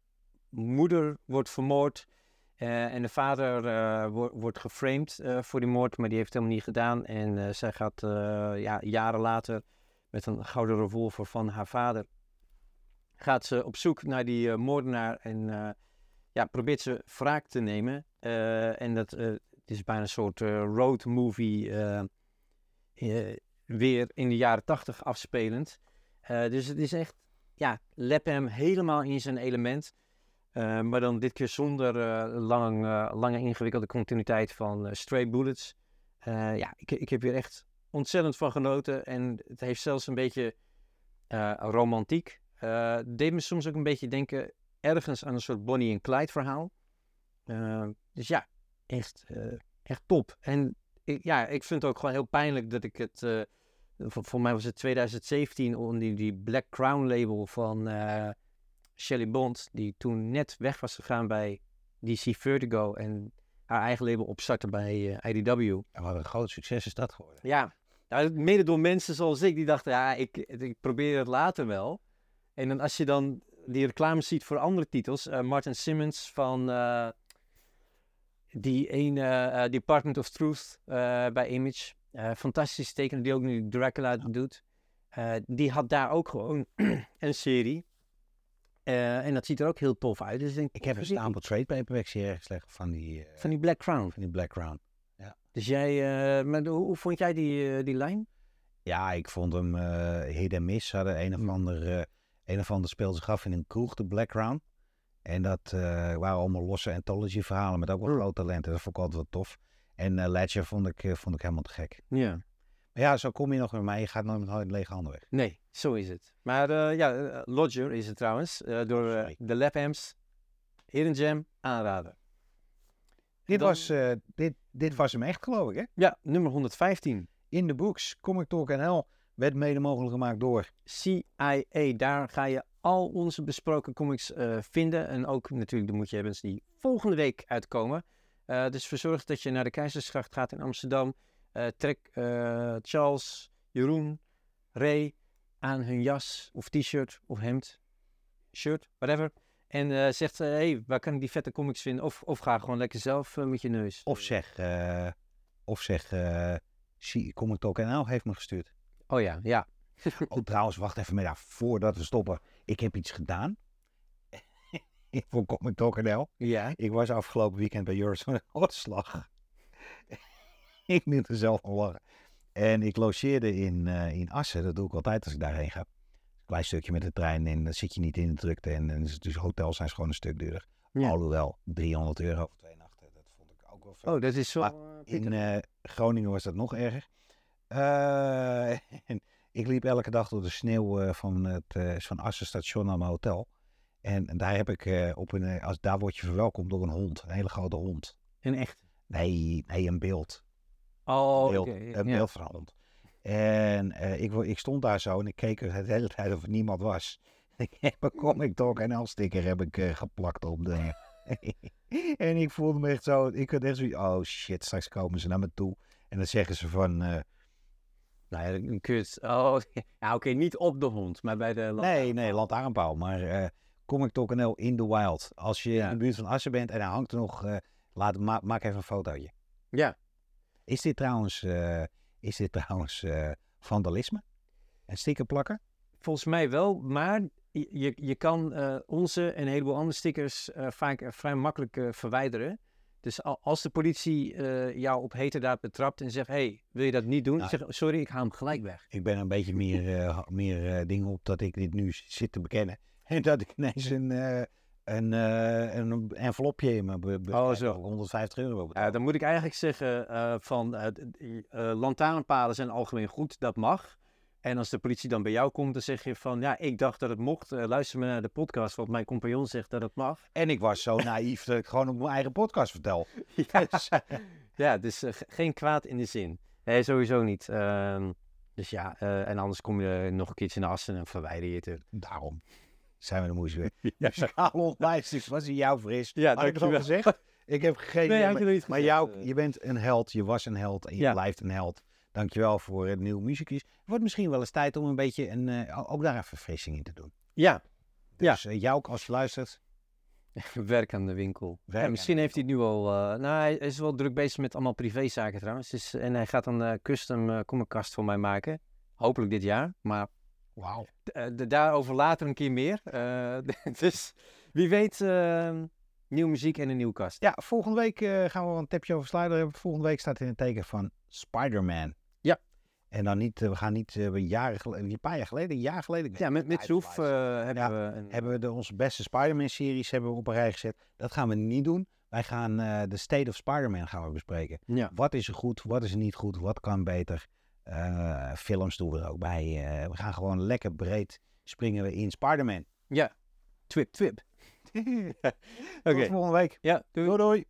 moeder wordt vermoord. en de vader wordt geframed voor die moord, maar die heeft het helemaal niet gedaan. En zij gaat ja, jaren later met een gouden revolver van haar vader. Gaat ze op zoek naar die eh, moordenaar en eh, ja, probeert ze wraak te nemen. Eh, en dat het is bijna een soort road movie. weer in de jaren tachtig afspelend. Dus het is echt, ja, Lapham helemaal in zijn element. Maar dan dit keer zonder eh, lang, lange ingewikkelde continuïteit van stray bullets. Ja, ik, ik heb hier echt ontzettend van genoten. En het heeft zelfs een beetje romantiek. Eh deed me soms ook een beetje denken ergens aan een soort Bonnie en Clyde verhaal. Eh, dus ja, echt, eh, echt top. En ik, ja, ik vind het ook gewoon heel pijnlijk dat ik het... voor, voor mij was het 2017 onder die, die Black Crown label van Shelley Bond. Die toen net weg was gegaan bij DC Vertigo. En haar eigen label opstartte bij IDW. En wat een groot succes is dat geworden. Ja, nou, mede door mensen zoals ik, die dachten, ja, ik, ik probeer het later wel. En dan als je dan die reclames ziet voor andere titels, eh, Martin Simmons van eh, die ene eh, Department of Truth bij Image, fantastisch tekenaar die ook nu Dracula doet, die had daar ook gewoon een serie. En dat ziet er ook heel tof uit. Dus ik, denk, Ik heb een "Verdikke, stapel trade paperbacks hier ergens liggen van die, Van die Black Crown. van die Black Crown. Dus jij, maar hoe, hoe vond jij die, die lijn? Ja, ik vond hem hit en miss. Hadden een of ander, eh, een of ander speelde zich af in een kroeg, de Black Crown. En dat eh, waren allemaal losse anthology verhalen met ook wel Mm. groot talent. En dat vond ik altijd wel tof. En eh, Ledger vond ik, eh, vond ik helemaal te gek. Ja. Maar ja, zo kom je nog bij mij. Je gaat nooit met lege handen weg. Nee, zo is het. Maar ja, Lodger is het trouwens. door de Laphams. Hidden Gem, aanraden. Dit, Dan- was, dit, dit was hem echt, geloof ik, hè? Ja, nummer 115. In de books, Comic Talk NL, werd mede mogelijk gemaakt door... CIA. Daar ga je al onze besproken comics eh, vinden. En ook natuurlijk de Moet je die volgende week uitkomen. Eh, dus verzorg dat je naar de Keizersgracht gaat in Amsterdam. Eh, trek Charles, Jeroen, Ray aan hun jas of t-shirt of hemd. Shirt, whatever. En zegt, hé, hey, waar kan ik die vette comics vinden? Of, of ga gewoon lekker zelf met je neus. Of zeg, of zeg, zie, Comic Talk NL heeft me gestuurd. Oh ja, ja. Oh, trouwens, wacht even met voordat we stoppen. Ik heb iets gedaan. voor Comic NL. Ja. Ik was afgelopen weekend bij Joris van ik moet er zelf van lachen. En ik logeerde in, eh, in Assen. Dat doe ik altijd als ik daarheen ga. Een klein stukje met de trein en dan zit je niet in de drukte. En, en dus hotels zijn gewoon een stuk duurder. Ja. Alhoewel, 300 euro voor twee nachten. Dat vond ik ook wel veel. Oh, dat is zo. Maar eh, in eh, Groningen was dat nog erger. Eh, en ik liep elke dag door de sneeuw eh, van het eh, van Assen station naar mijn hotel. En, en daar heb ik op een, als, daar word je verwelkomd door een hond, een hele grote hond. Een echt. Nee, nee, een beeld. Oh, Een beeld, een van een hond. En ik, ik stond daar zo en ik keek de hele tijd of er niemand was. Ik heb een Comic Talk en al sticker heb ik geplakt op de... en ik voelde me echt zo, ik had echt zo, oh shit, straks komen ze naar me toe. En dan zeggen ze van, Ja, een kut. Oh, ja, oké, niet op de hond, maar bij de... nee, nee, lantaarnpaal. Maar eh Comic Talk NL in the wild. Als je Ja. in de buurt van Assen bent en hij hangt er nog, eh, laat, ma maak even een fotootje. Ja. Is dit trouwens, eh, is dit trouwens vandalisme? Een sticker plakken? Volgens mij wel, maar je, je- kan onze en een heleboel andere stickers vaak vrij makkelijk verwijderen. Dus al- als de politie eh, jou op heterdaad betrapt en zegt, hey, wil je dat niet doen? Nou. zeg, sorry, ik haal hem gelijk weg. Ik ben een beetje meer, ha- meer eh, dingen op dat ik dit nu zit te bekennen. En dat ik ineens een, een, een envelopje in mijn be- be- Oh, zo. 150 euro dan moet ik eigenlijk zeggen van lantaarnpalen zijn algemeen goed, dat mag. En als de politie dan bij jou komt, dan zeg je van, ja, ik dacht dat het mocht. Eh, luister maar naar de podcast, want mijn compagnon zegt dat het mag. En ik was zo naïef dat ik gewoon op mijn eigen podcast vertel. Ja, Dus, ja dus eh, ge- geen kwaad in de zin. Nee, sowieso niet. Ehm, dus ja, eh, en anders kom je nog een keertje naar Assen en verwijder je het. er. Daarom zijn we de moes weer. Ja, ontlijsting was in jou fris. Ja, Had ik het al gezegd? Ik heb geen Nee, Maar jou, je bent een held, je was een held en je Ja. blijft een held. Dankjewel voor het nieuwe muziekjes. Het wordt misschien wel eens tijd om een beetje een, eh, ook daar even verfrissing in te doen. Ja, Ja. Dus eh, jou ook als je luistert. werk aan de winkel. Ja, misschien de heeft hij het nu al... eh, nou, hij is wel druk bezig met allemaal privézaken trouwens. Dus, en hij gaat een eh, custom uh, comickast voor mij maken. Hopelijk dit jaar. Maar Wauw. eh, daarover later een keer meer. Eh, dus wie weet, eh, nieuwe muziek en een nieuwe kast. Ja, volgende week eh, gaan we een tapje over Slider hebben. Volgende week staat in het teken van Spider-Man. En dan niet, eh, we gaan niet, eh, we jaren geleden, een paar jaar geleden, een jaar geleden. Ja, met, met Soef Uitflies. eh, hebben Ja, we een... hebben we de, onze beste Spider-Man-series hebben we op een rij gezet. Dat gaan we niet doen. Wij gaan de State of Spider-Man gaan we bespreken. Ja. Wat is er goed, wat is er niet goed, wat kan beter. Films doen we er ook bij. We gaan gewoon lekker breed springen we in Spider-Man. Ja, twip, twip. Oké. Tot volgende week. Ja, doei. Doei doei.